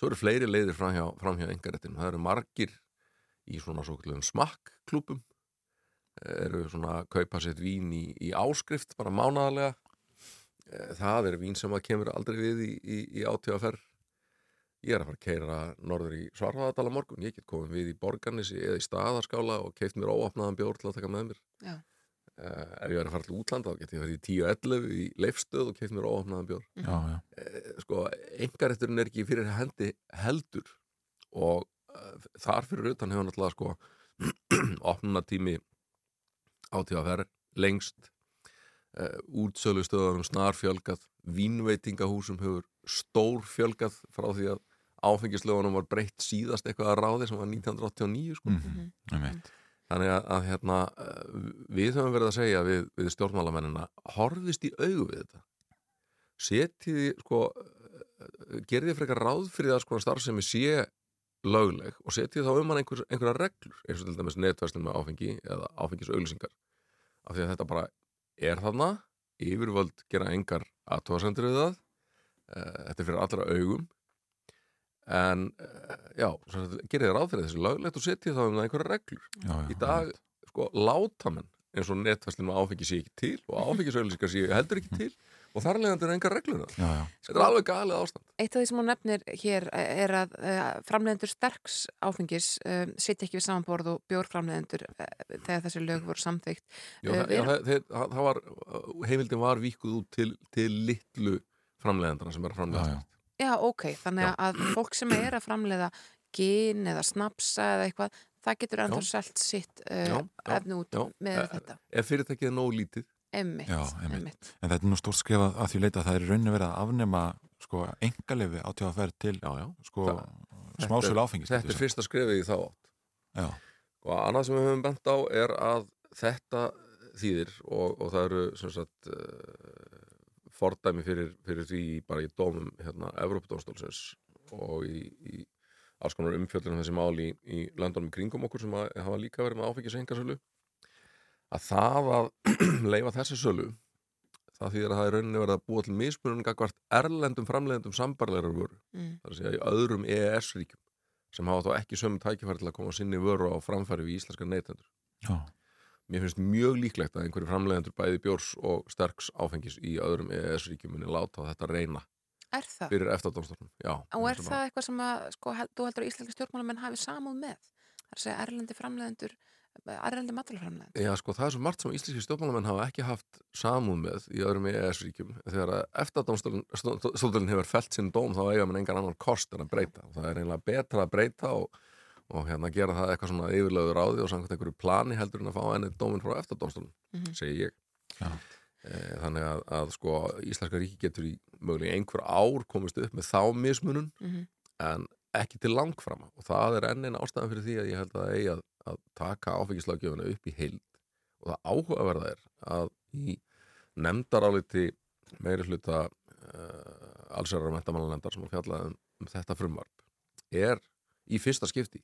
[SPEAKER 8] Svo eru fleiri leiðir framhjá, framhjá engaréttin. Það eru margir í svona svo kallum smakkklúpum eru svona að kaupa sér vín í, í áskrift bara mánaðarlega. Eh, Það er vín sem að kemur aldrei við í, í, í átíðaferð. Ég er að fara að keira norður í Svarfaðadala morgun. Ég get komið við í Borgarnesi eða í staðarskála og keift mér óopnaðan bjór til að taka með mér.
[SPEAKER 2] Já.
[SPEAKER 8] Uh, ef ég er að fara til útlanda þá get ég verið í 10-11 í leifstöð og keift mér óopnaðan bjór
[SPEAKER 1] já, já.
[SPEAKER 8] eh, sko, engarétturinn er ekki fyrir hendi heldur og uh, þar fyrir utan hefur náttúrulega sko opnunatími átíðaferð lengst uh, útsölustöðunum snar fjölgað vínveitingahúsum hefur stór fjölgað frá því að áfengislögunum var breytt síðast eitthvað að ráði sem var 1989 sko.
[SPEAKER 1] Mm -hmm.
[SPEAKER 8] Þannig að, að hérna, eh, við höfum verið að segja við, við stjórnmálamennina, horfist í augu við þetta. Setið, sko, gerðið frekar ráð fyrir það sko starfsemi sé lögleg og setið þá um hann einhver, einhverja reglur, eins og til dæmis netverslun með áfengi eða áfengisauðlýsingar. Af því að þetta bara er þarna, yfirvöld gera engar aðtóðasendur við það, eh, þetta er fyrir allra augum, en eh, já, gerðið ráð fyrir þessi löglegt og setið þá um það einhverja reglur
[SPEAKER 1] já, já
[SPEAKER 8] í dag, sko, látamenn eins og netfæslinu áfengi sé ekki til og áfengisauðlýsingar sé heldur ekki til og þar leðandi er engar reglur um
[SPEAKER 1] já, já.
[SPEAKER 8] Þetta er alveg galið ástand.
[SPEAKER 2] Eitt af því sem hún nefnir hér er að uh, framleiðendur sterks áfengis uh, sitja ekki við samanborð og bjórframleiðendur uh, þegar þessi lög voru samþygt.
[SPEAKER 8] Já,
[SPEAKER 2] Eh,
[SPEAKER 8] það, já, var, heimildin var víkuð út til, til litlu framleiðandana sem er að framleiða.
[SPEAKER 1] Já,
[SPEAKER 2] ok, þannig
[SPEAKER 8] Já.
[SPEAKER 2] að fólk sem er að framleiða gin eða snapsa eða eitthvað, það getur ennþá
[SPEAKER 8] Já.
[SPEAKER 2] selt sitt uh, efni út
[SPEAKER 8] já.
[SPEAKER 2] með
[SPEAKER 8] Eh,
[SPEAKER 2] þetta.
[SPEAKER 8] Ef fyrirtækið er nógu lítið,
[SPEAKER 2] Emmitt,
[SPEAKER 1] Já,
[SPEAKER 2] emmitt.
[SPEAKER 1] En þetta er nú stórt skrifað að því leita að það er í rauninni verið að afnema sko, engalefi á tíðaferð til
[SPEAKER 8] já, já.
[SPEAKER 1] sko, smásölu áfengis.
[SPEAKER 8] Þetta er fyrsta skrefið í þá átt.
[SPEAKER 1] Já,
[SPEAKER 8] Og annað sem við höfum bent á er að þetta þýðir og, og það eru sem sagt uh, fordæmi fyrir, fyrir því bara í dómum hérna Evrópudómstólsins og í, í alls konar umfjöllunum þessi mál í, í landunum í kringum okkur sem að, hafa líka verið með áfengis engasölu að það að leifa þessi sölu það þýðir að það er rauninni verið að búa til mismunum gagvart erlendum framleiðendum sambarlegar vöru
[SPEAKER 2] Mm.
[SPEAKER 8] það er að segja í öðrum EES-ríkjum sem hafa þá ekki sömu tækifæri til að koma sinni vöru á framfæri við íslenskar neytendur.
[SPEAKER 1] já,
[SPEAKER 8] Mér finnst mjög líklegt að einhverju framleiðendur bæði bjórs og sterks áfengis í öðrum EES-ríkjum muni láta þetta reyna
[SPEAKER 2] Er það?
[SPEAKER 8] fyrir eftirdómstofnum. Já.
[SPEAKER 2] Og er
[SPEAKER 8] sem
[SPEAKER 2] það eitthvað sem að, sko, held, þú heldur að íslenska stjórnmálamenn hafi samúð með? Það er að segja erlendi framleiðendur, erlendi matalaframleiðendur.
[SPEAKER 8] Já, sko, það er svo margt sem íslenski stjórnmálamenn hafa ekki haft samúð með í öðrum EES-ríkjum. Þegar eftirdómstofnum hefur felt sinn dóm þá eiga mann engan annan kost en að breyta. Og er og, og hérna gera það eitthvað svona yfirlöður á því og samkvæmt einhverju plani heldur en að fá ennið dómin frá eftirdómstofnum,
[SPEAKER 2] Mhm.
[SPEAKER 8] segi ég.
[SPEAKER 1] Já.
[SPEAKER 8] Eh, Þannig að, að sko Íslenska ríki getur í mögulega einhver ár komist upp með þá mismunun
[SPEAKER 2] Mhm.
[SPEAKER 8] en ekki til langframa og það er enn einn ástæðan fyrir því að ég held að það eigi að, að taka áfengislagjöfuna upp í heild og það áhugaverða er að í nefndaráliti meiri hluta uh, allsverðar mentamálanendar sem að fjalla um, um þetta frumvarp er í fyrsta skipti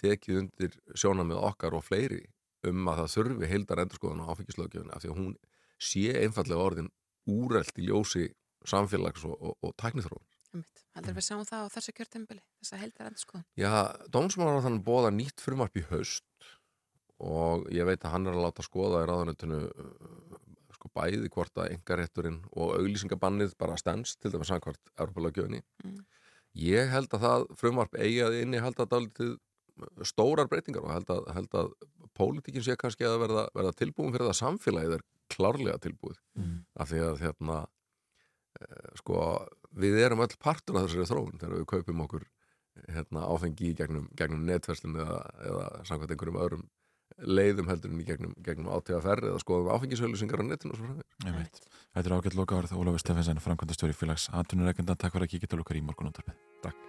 [SPEAKER 8] tekið undir sjónamið okkar og fleiri um að það þurfi heildar endurskoðan á áfengislagjöfuna af því að hún sé einfallega orðin úrelt í ljósi samfélags og, og, og tæknithróun.
[SPEAKER 2] Heldur við sjáum það á þessu kjörtembili, þessa heldar endur skoðan.
[SPEAKER 8] Já, dómsmálar þannig bóða nýtt frumvarp í haust og ég veit að hann er að láta skoða í ráðanötunu sko bæði hvort að engarétturinn og auglýsingabannið bara stendst til dæmis samkvært Europalagjöfni.
[SPEAKER 2] Mm.
[SPEAKER 8] Ég held að það frumvarp eigi að inni held að dálítið stórar breytingar og held að, held að pólitíkin sé kannski að verða, verða tilbúin fyrir það samfélagið er klárlega tilbúið
[SPEAKER 1] Mm.
[SPEAKER 8] af því að hérna eh, sko við erum öll partur af þessari þróun þegar við kaupum okkur hérna, áfengi í gegnum, gegnum netverslun eða, eða samkvæmt einhverjum öðrum
[SPEAKER 9] leiðum heldur en í gegnum, gegnum átíðaferð eða skoðum áfengisauðlýsingar á netinu.
[SPEAKER 1] Þetta er ágætt lokaverð Ólafur Steffensen, framkvæmdastjóri félags Atvinnureikenda, takk fyrir að kíkja til okkar í morgunúndarpið.
[SPEAKER 9] Takk.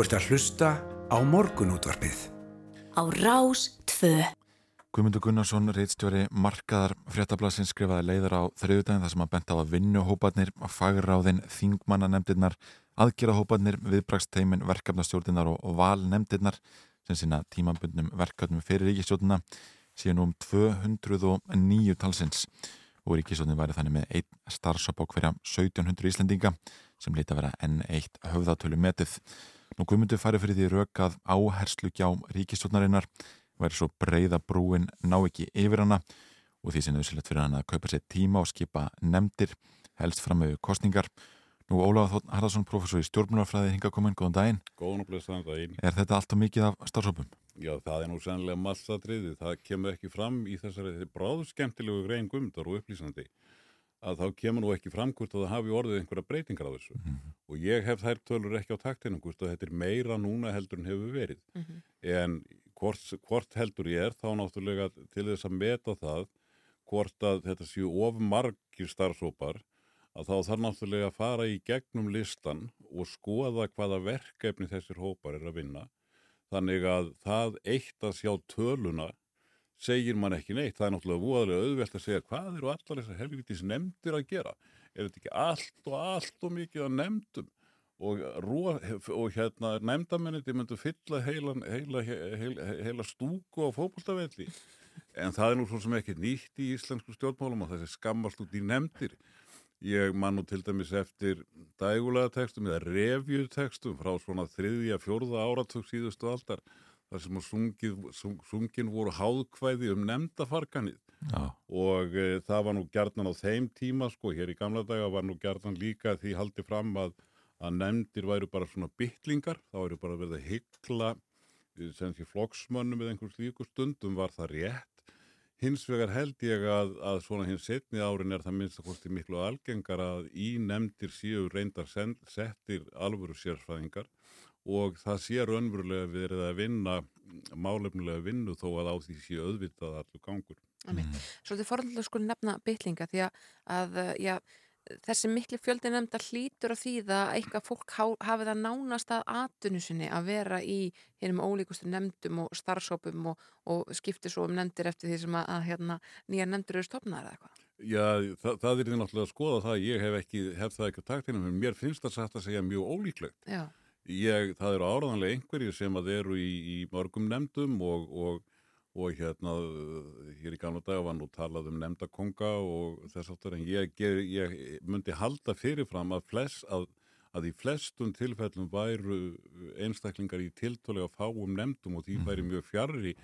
[SPEAKER 10] Þú ert að
[SPEAKER 4] hlusta á morgunútvarpið.
[SPEAKER 3] Á Rás 2.
[SPEAKER 1] Guðmundur Gunnarsson, reitstjóri markaðar fréttablasins skrifaði leiður á þriðudaginn þar sem hann bent á að vinnuhóparnir, fagráðin, þingmannanemndirnar, aðgerðahóparnir, viðbraksteimin, verkefnastjórninar og, og valnemdirnar sem sína tímabundnum verkefnum fyrir ríkistjórnina síðan um 209 talsins og ríkistjórnin væri þannig með einn starfsop á hverja 1700 Íslendinga sem líti að vera enn eitt höfðatölu metið. Nú Guðmundur færi fyrir því rauk að áherslu gjá ríkistjórnarinnar væri svo breyða brúin ná ekki yfir hana og því sem nöðsilegt fyrir hann að kaupa sér tíma og skipa nefndir helst fram með kostningar. Nú Ólafur Þótt Harðarsson, professor í stjórnmjörnafræði hinga komin, góðan daginn.
[SPEAKER 11] Góðan og blessaðan daginn.
[SPEAKER 1] Er þetta allt og mikið af starfsópum?
[SPEAKER 11] Já, það er nú sannlega massatriði. Það kemur ekki fram í þessari bráðu skemmtilegu grein gumdar og upplýsandi að þá kemur nú ekki fram hvort að það hafi orðið einhverja breytingar á þessu. Og ég hef þær tölur ekki á taktinu hvort að þetta er meira núna heldur en hefur verið. En hvort, hvort heldur ég er þá náttúrulega til þess að meta það hvort að þetta séu of margir starfsópar að þá þarf náttúrulega að fara í gegnum listan og skoða hvaða verkefni þessir hópar er að vinna. Þannig að það eitt að sjá töluna segir mann ekki neitt. Það er náttúrulega voðalega auðvelt að segja hvað eru allar þessar helvitis nefndir að gera. Er þetta ekki allt og allt og mikið að nefndum? Og, og hérna nefndamenniti myndu fylla heila, heila, heila, heila stúku á fótboltavelli. En það er nú svo sem ekki nýtt í íslensku stjórnmálum og þessi skammast út í nefndir. Ég man nú til dæmis eftir dægulega textum eða revjutekstum frá svona þriðja, fjórða áratug síðustu aldar þar sem sungið, sung, sungin voru háðkvæði um nefndafarkanið
[SPEAKER 1] Já.
[SPEAKER 11] og e, það var nú gjarnan á þeim tíma sko, hér í gamla daga var nú gjarnan líka því haldið fram að, að nefndir væru bara svona bytlingar, þá væru bara verið að hyggla eh, sem sé flokksmönnum eða einhver slíku stundum var það rétt. Hins vegar held ég að, að svona hins setni árin er það minnst að kosti miklu algengar að í nefndir séu reyndar settir alvöru sérfræðingar og það sé raunverulega verið að vinna málefnulega vinnu þó að á því sé auðvitað allur gangur.
[SPEAKER 2] Mm. Svolítið forðanlega sko nefna bytlinga því að, að já, þessi miklu fjöldi nefnda hlýtur að þýða að eitthvað fólk há, hafi það nánast að atvinnu sinni að vera í hinnum ólíkustu nefndum og starfsópum og, og skipti svo um nefndir eftir því sem að, að hérna, nýja nefndir eru stopnaðar eða eitthvað.
[SPEAKER 11] Já, það, það er því náttúrulega að skoða það, ég hef, ekki, hef það ekki á taktinum, en mér finnst það satt að segja mjög ólíklegt.
[SPEAKER 2] Já,
[SPEAKER 11] Ég, það eru áraðanlega einhverjir sem að eru í, í mörgum nefndum og, og, og hérna, hér í gamla daga var nú talað um nefndakonga og þess aftur, en ég, ger- ég myndi halda fyrirfram að, flest, að, að í flestum tilfellum væru einstaklingar í tiltólega fáum nefndum og því væri mjög fjarrri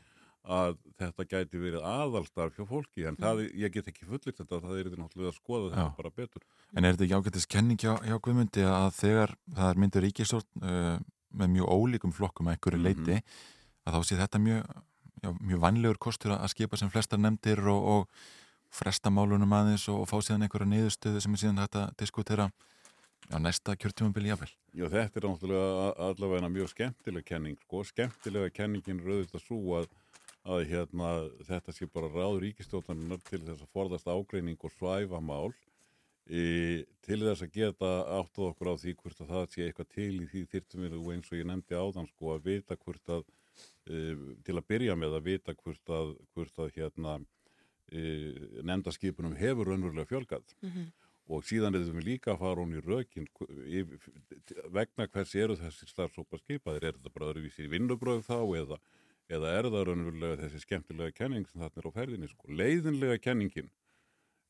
[SPEAKER 11] að þetta gæti verið aðalstarf hjá fólki, en það, ég get ekki fullitt þetta, það er náttúrulega að skoða þetta
[SPEAKER 1] Já.
[SPEAKER 11] bara betur.
[SPEAKER 1] En er þetta ekki ágættis kenning hjá, hjá Guðmundi að þegar það er myndur ríkistjórn uh, með mjög ólíkum flokkum að einhverju
[SPEAKER 11] Mhm.
[SPEAKER 1] leiti að þá sé þetta mjög, já, mjög vanlegur kostur að skipa sem flestar nefndir og, og fresta málunum aðeins og, og fá síðan einhverja niðurstöðu sem er síðan hægt að diskutera á næsta kjörtjumabili jafnvel.
[SPEAKER 11] Já, þetta er náttúrulega allavega mjög skemmtileg kenning, sko. Skemmtilega kenningin er auðvitað svo að, að hérna, þetta sé bara ráð ríkistjóðaninnar til þess að forðast ágreining og svæfa mál e, til þess að geta áttuð okkur á því hvort að það sé eitthvað til í því þyrftum við og eins og ég nefndi áðan, sko, að vita hvort að, e, til að byrja með að vita hvort að, hvort að hérna, e, nefndaskipunum hefur raunverulega fjölgað. Og síðan erum við líka að fara hún í rökin vegna hvers eru þessi starfsópa skipaðir, er þetta bara öðruvísi vinnubröð þá eða, eða er það raunverulega þessi skemmtilega kenning sem þarna er á ferðinni sko. leiðinlega kenningin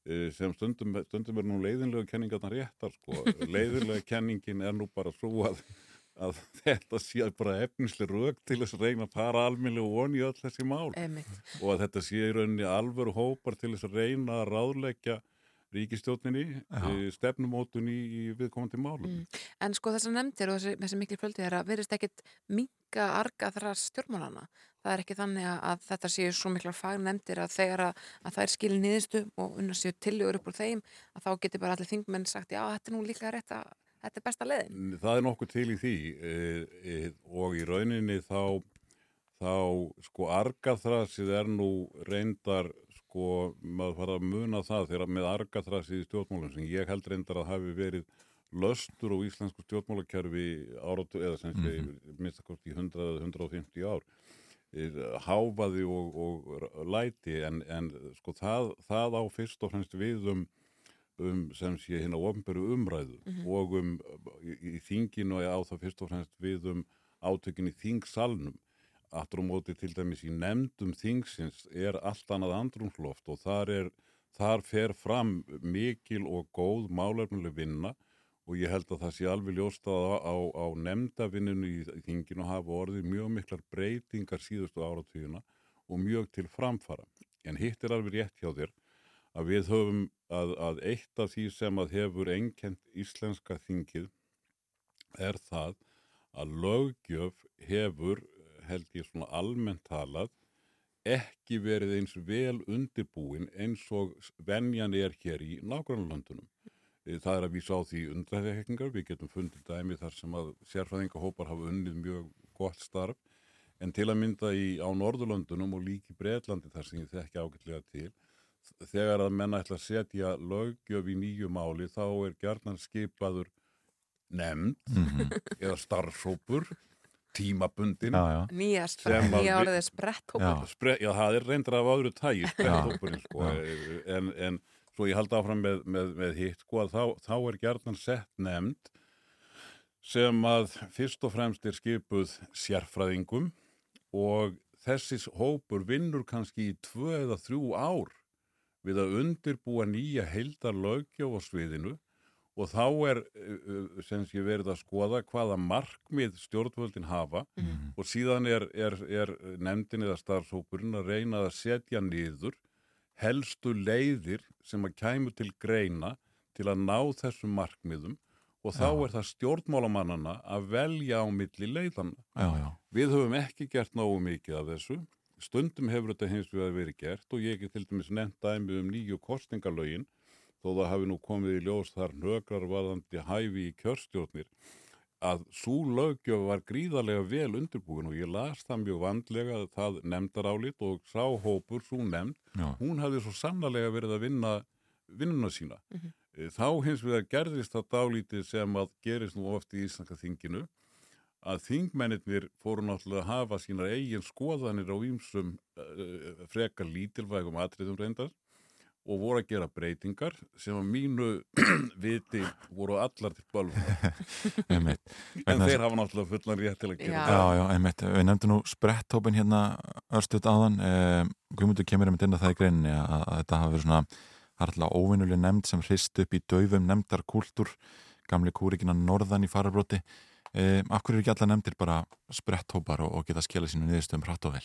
[SPEAKER 11] eh, sem stundum, stundum er nú leiðinlega kenningarna réttar sko. leiðinlega kenningin er nú bara svo að, að þetta sé bara efnislega rök til þess að reyna að fara almennilega von í öll þessi mál
[SPEAKER 2] Einmitt.
[SPEAKER 11] og að þetta sé í rauninni alvöru hópar til þess að reyna að ráðleggja ríkistjótninni
[SPEAKER 1] Já.
[SPEAKER 11] stefnumótun í, í viðkomandi málum.
[SPEAKER 2] Mm. En sko þessar nefndir og þessi, þessi miklu fjöldi þeirra verðist ekkit minga arga þar stjórnmálana. Það er ekki þannig að, að þetta séu svo miklar fagnefndir að þegar að, að það er skilin niðurstu og unna séu tillögur upp úr þeim að þá geti bara allir þingmenn sagt já, þetta er nú líka rétt að þetta er besta leiðin.
[SPEAKER 11] Það er nokkuð til í því e, e, og í rauninni þá, þá sko argaþrasið er nú reyndar sko, maður fara að muna það þegar með argaþrasið í stjórnmálum sem ég held reyndar að hafi verið löstur á íslensku stjórnmálakerfi áratu eða sem sé mm -hmm. minnstakost í 100-150 ár háfaði og, og læti en, en sko það, það á fyrst og fremst við um, um sem sé hérna ofnböru umræðu og um í, í þinginu á það fyrst og fremst við um átökin í þingsalnum aftur á móti til dæmis í nefndum þingsins er allt annað andrumsloft og þar er þar fer fram mikil og góð málefnuleg vinna og ég held að það sé alveg ljóst að á, á, á nefndavinninu í þinginu hafa orðið mjög miklar breytingar síðustu áratvíðuna og mjög til framfara. En hitt er alveg rétt hjá þér að við höfum að, að eitt af því sem að hefur einkent íslenska þingið er það að löggjöf hefur, held ég svona almennt talað, ekki verið eins vel undirbúin eins og venjan er hér í nágrannlandunum. Það er að vísa á því undræðekkingar, við getum fundið dæmi þar sem að sérfræðingahópar hafa unnið mjög gott starf, en til að mynda í, á Norðurlöndunum og líki Breitlandi þar sem ég þekki ágætlega til, þegar að menna ætla að setja löggjöf í nýju máli þá er gjarnan skipaður nefnd eða starfsópur, tímabundin,
[SPEAKER 1] Já, já.
[SPEAKER 2] Nýja, nýja orðið spretthópur.
[SPEAKER 1] Já.
[SPEAKER 11] Spre, já, það er reyndar af öðru tægi spretthópurinn, sko, en, en svo ég haldi áfram með, með, með hitt, sko, að þá, þá er gjarnan sett nefnd sem að fyrst og fremst er skipuð sérfræðingum og þessis hópur vinnur kannski í tvö eða þrjú ár við að undirbúa nýja heildar löggjöf á sviðinu og þá er uh, uh, sem sé verið að skoða hvaða markmið stjórnvöldin hafa og síðan er, er, er nefndin eða starfshópurinn að reyna að setja niður helstu leiðir sem að kæmu til greina til að ná þessum markmiðum og þá
[SPEAKER 1] Já.
[SPEAKER 11] er það stjórnmálamannana að velja á milli
[SPEAKER 1] já.
[SPEAKER 11] Við höfum ekki gert nógu mikið af þessu. Stundum hefur þetta hins vegar verið gert og ég get til dæmis nefnt dæmi um nýju kostingalögin þó það hafi nú komið í ljós þar nögrar varðandi hæfi í kjörstjórnir að svo löggjöf var gríðarlega vel undirbúin og ég las það mjög vandlega það nefndarálit og sá hópur svo nefnd,
[SPEAKER 1] Já.
[SPEAKER 11] hún hafði svo sannarlega verið að vinna vinnuna sína. Eh, Þá hins vegar gerðist það dálítið sem að gerist nú oft í Íslandska þinginu að þingmennir fóru náttúrulega að hafa sínar eigin skoðanir á ýmsum uh, frekar lítilvægum atriðum reyndar og voru að gera breytingar sem að mínu viti voru allar til.
[SPEAKER 1] Einmitt.
[SPEAKER 11] en þeir hafa náttúrulega fullan rétt til að gera
[SPEAKER 1] Já, já, einmitt. Við nefndum nú spretthópin hérna örstuðt áðan. Eh, Guðmundur kemur að það í greininni að, að þetta hafi verið svona harðlega óvinnuleg nefnd sem hrist upp í daufum nefndarkúltúr, gamli kúrikina norðan í farabróti. Af hverju eru ekki alla nefndir bara spretthópar og, og geta skila sínu niðurstöðum hratt og vel?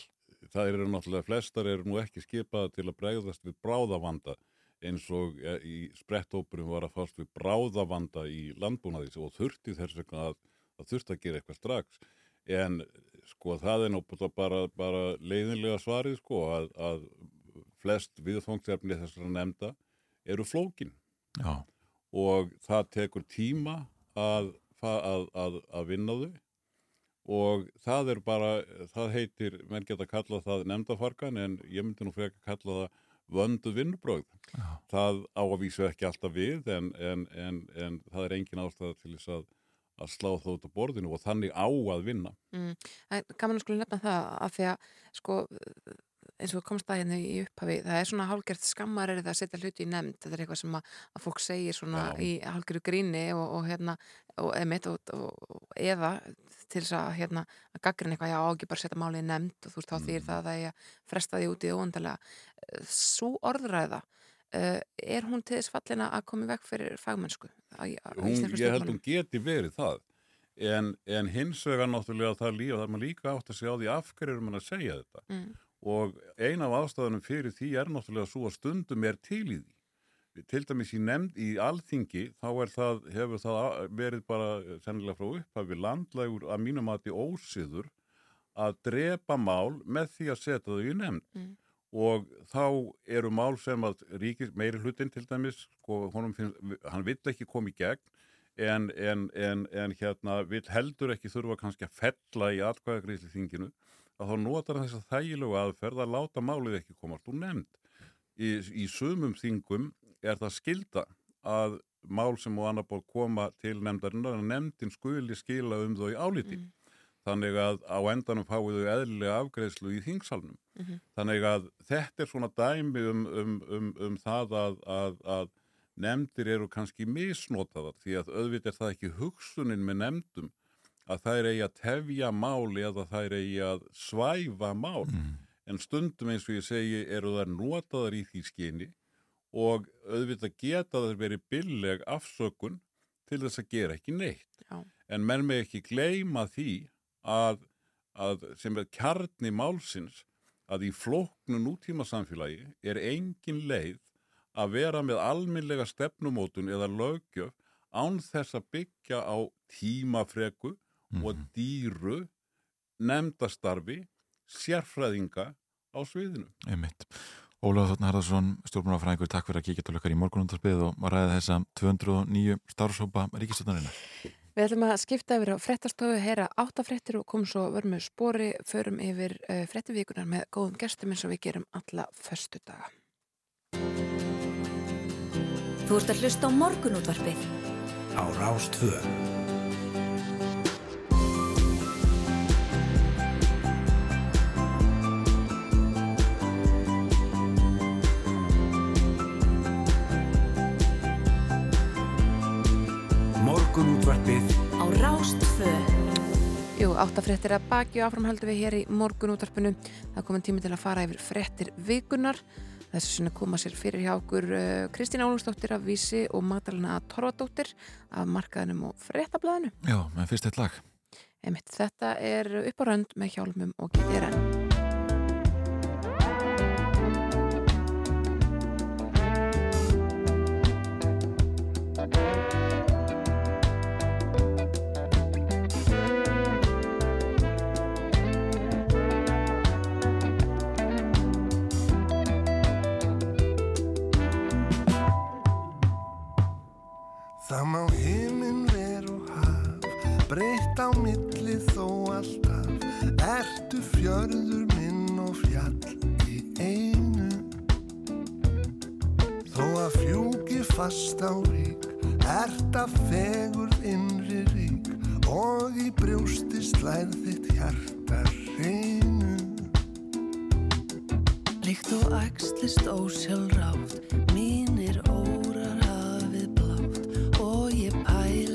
[SPEAKER 11] Það eru náttúrulega flestar eru nú ekki skipaða til að bregðast við bráðavanda eins og í spretthópurum var að fást við bráðavanda í landbúnaði og þurfti þess vegna að það þurfti að gera eitthvað strax. En sko það er nú bara, bara leiðinlega svarið sko að, að flest viðfangsefni þessara nefnda eru flókin.
[SPEAKER 1] Já,
[SPEAKER 11] og það tekur tíma að, að, að, að vinna þau og það er bara, það heitir, menn geta kallað það nefndafarkan en ég myndi nú frekar kalla það vöndu vinnubröð. Það á að vísu ekki alltaf við en, en, en, en það er engin ástæða til þess að, að slá það út á borðinu og þannig á að vinna.
[SPEAKER 2] Mm. Að skulu nefna það að því að sko eins og komst að hérna í upphafi það er svona hálgert skammar er það að setja hluti í nefnd. Þetta er eitthvað sem að, að fólk segir svona
[SPEAKER 11] Já.
[SPEAKER 2] í hálgeru gríni og, og hérna og, og, og, eða til þess að hérna að gaggrinn eitthvað já á ekki bara setja málið í nefnd og þú veist þá þýr það að það að fresta því út í óvandalega svo orðræða uh, er hún til þess fallina að koma í veg fyrir fagmennsku á, á
[SPEAKER 11] Hún, ég held hún geti verið það. En, en hins vegar náttúrulega það það er maður líka átt að segja á því af hverju er mann að segja þetta.
[SPEAKER 2] Mm.
[SPEAKER 11] Og ein af ástæðunum fyrir því er náttúrulega svo að stundum er til í því. Til dæmis í nefnd í alþingi þá er það, hefur það verið bara sennilega frá upphafi landlægur að mínum að þetta ósiður að drepa mál með því að setja þau í nefnd.
[SPEAKER 2] Mm.
[SPEAKER 11] Og þá eru mál sem að ríkis, meiri hlutin til dæmis, sko, honum finnst, hann vill ekki koma í gegn en, en, en, en hérna vill heldur ekki þurfa kannski að fella í atkvæðagreysli þinginu að þá notar þess að þægilegu aðferð að láta málið ekki komast úr nefnd. Í, í sumum þingum er það skilda að mál sem og annar bór koma til nefndarinnar að nefndin skuli skila um þau áliti. Þannig að á endanum fáið þau eðlilega afgreðslu í þingsalnum.
[SPEAKER 2] Mhm.
[SPEAKER 11] Þannig að þetta er svona dæmi um, um, um, um það að, að, að nefndir eru kannski misnotaðar því að auðvitað er það ekki hugsunin með nefndum að þær eigi að tefja mál eða þær eigi að svæfa mál en stundum eins og ég segi eru þær notaðar í því skyni og auðvitað geta þær verið billeg afsökun til þess að gera ekki neitt.
[SPEAKER 2] Já.
[SPEAKER 11] En menn með ekki gleyma því að, að sem er kjarni málsins að í flóknu nútíma samfélagi er engin leið að vera með almennlega stefnumótun eða löggjöf án þess að byggja á tímafreku og dýru nefndastarfi sérfræðinga á sviðinu.
[SPEAKER 1] einmitt. Ólaf Þotna Harðarsson, stjórnmálafræðingur, takk fyrir að kíkja til okkar í morgunundarspið og ræða þessa 209 starfsópa ríkistjóðnarinnar.
[SPEAKER 2] Við ætlum að skipta yfir á frettastofu, heyra áttafrettir og komum svo við spori, förum yfir uh, frettivíkunar með góðum gestum eins og við gerum alla föstu daga.
[SPEAKER 3] Þú ert að hlusta á morgunútvarpið.
[SPEAKER 4] á Rástvö. Morgunútvarpið
[SPEAKER 3] Á Rástfö.
[SPEAKER 2] Jú, áttafrettir að baki og áfram höldum við hér í morgun útarpinu. Það komin tími til að fara yfir frettir vikunar. Þessu sinni koma sér fyrir hjá okkur uh, Kristín Álungsdóttir af Vísi og Magdalena Torfadóttir af Markaðinum og Fréttablaðinu.
[SPEAKER 1] Já, með fyrst eitt lag.
[SPEAKER 2] Einmitt, þetta er upp á rönd með hjálmum og getið renn.
[SPEAKER 12] Það má himinn ver og haf, breytt á milli þó alltaf, ertu fjörður minn og fjall í einu. Þó að fjúki fast á rík, ert að fegur innri rík og í brjósti slæð þitt hjarta reynu.
[SPEAKER 13] Líkt og æxlist ósjálfrátt, mínir hafið blátt og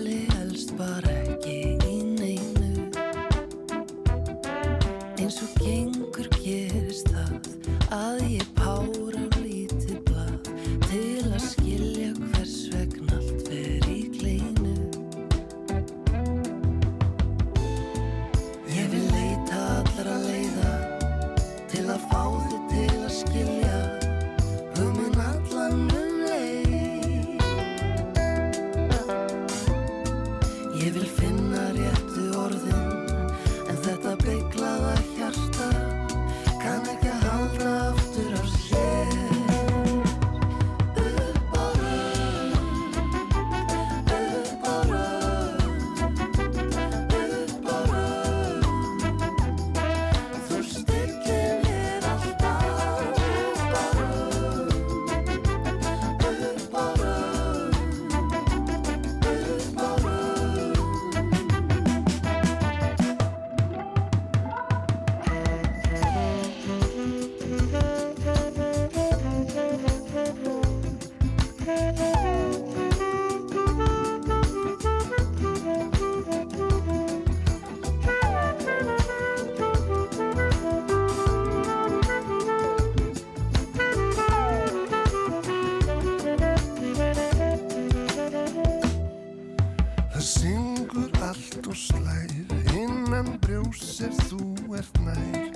[SPEAKER 12] brjós er þú ert nær.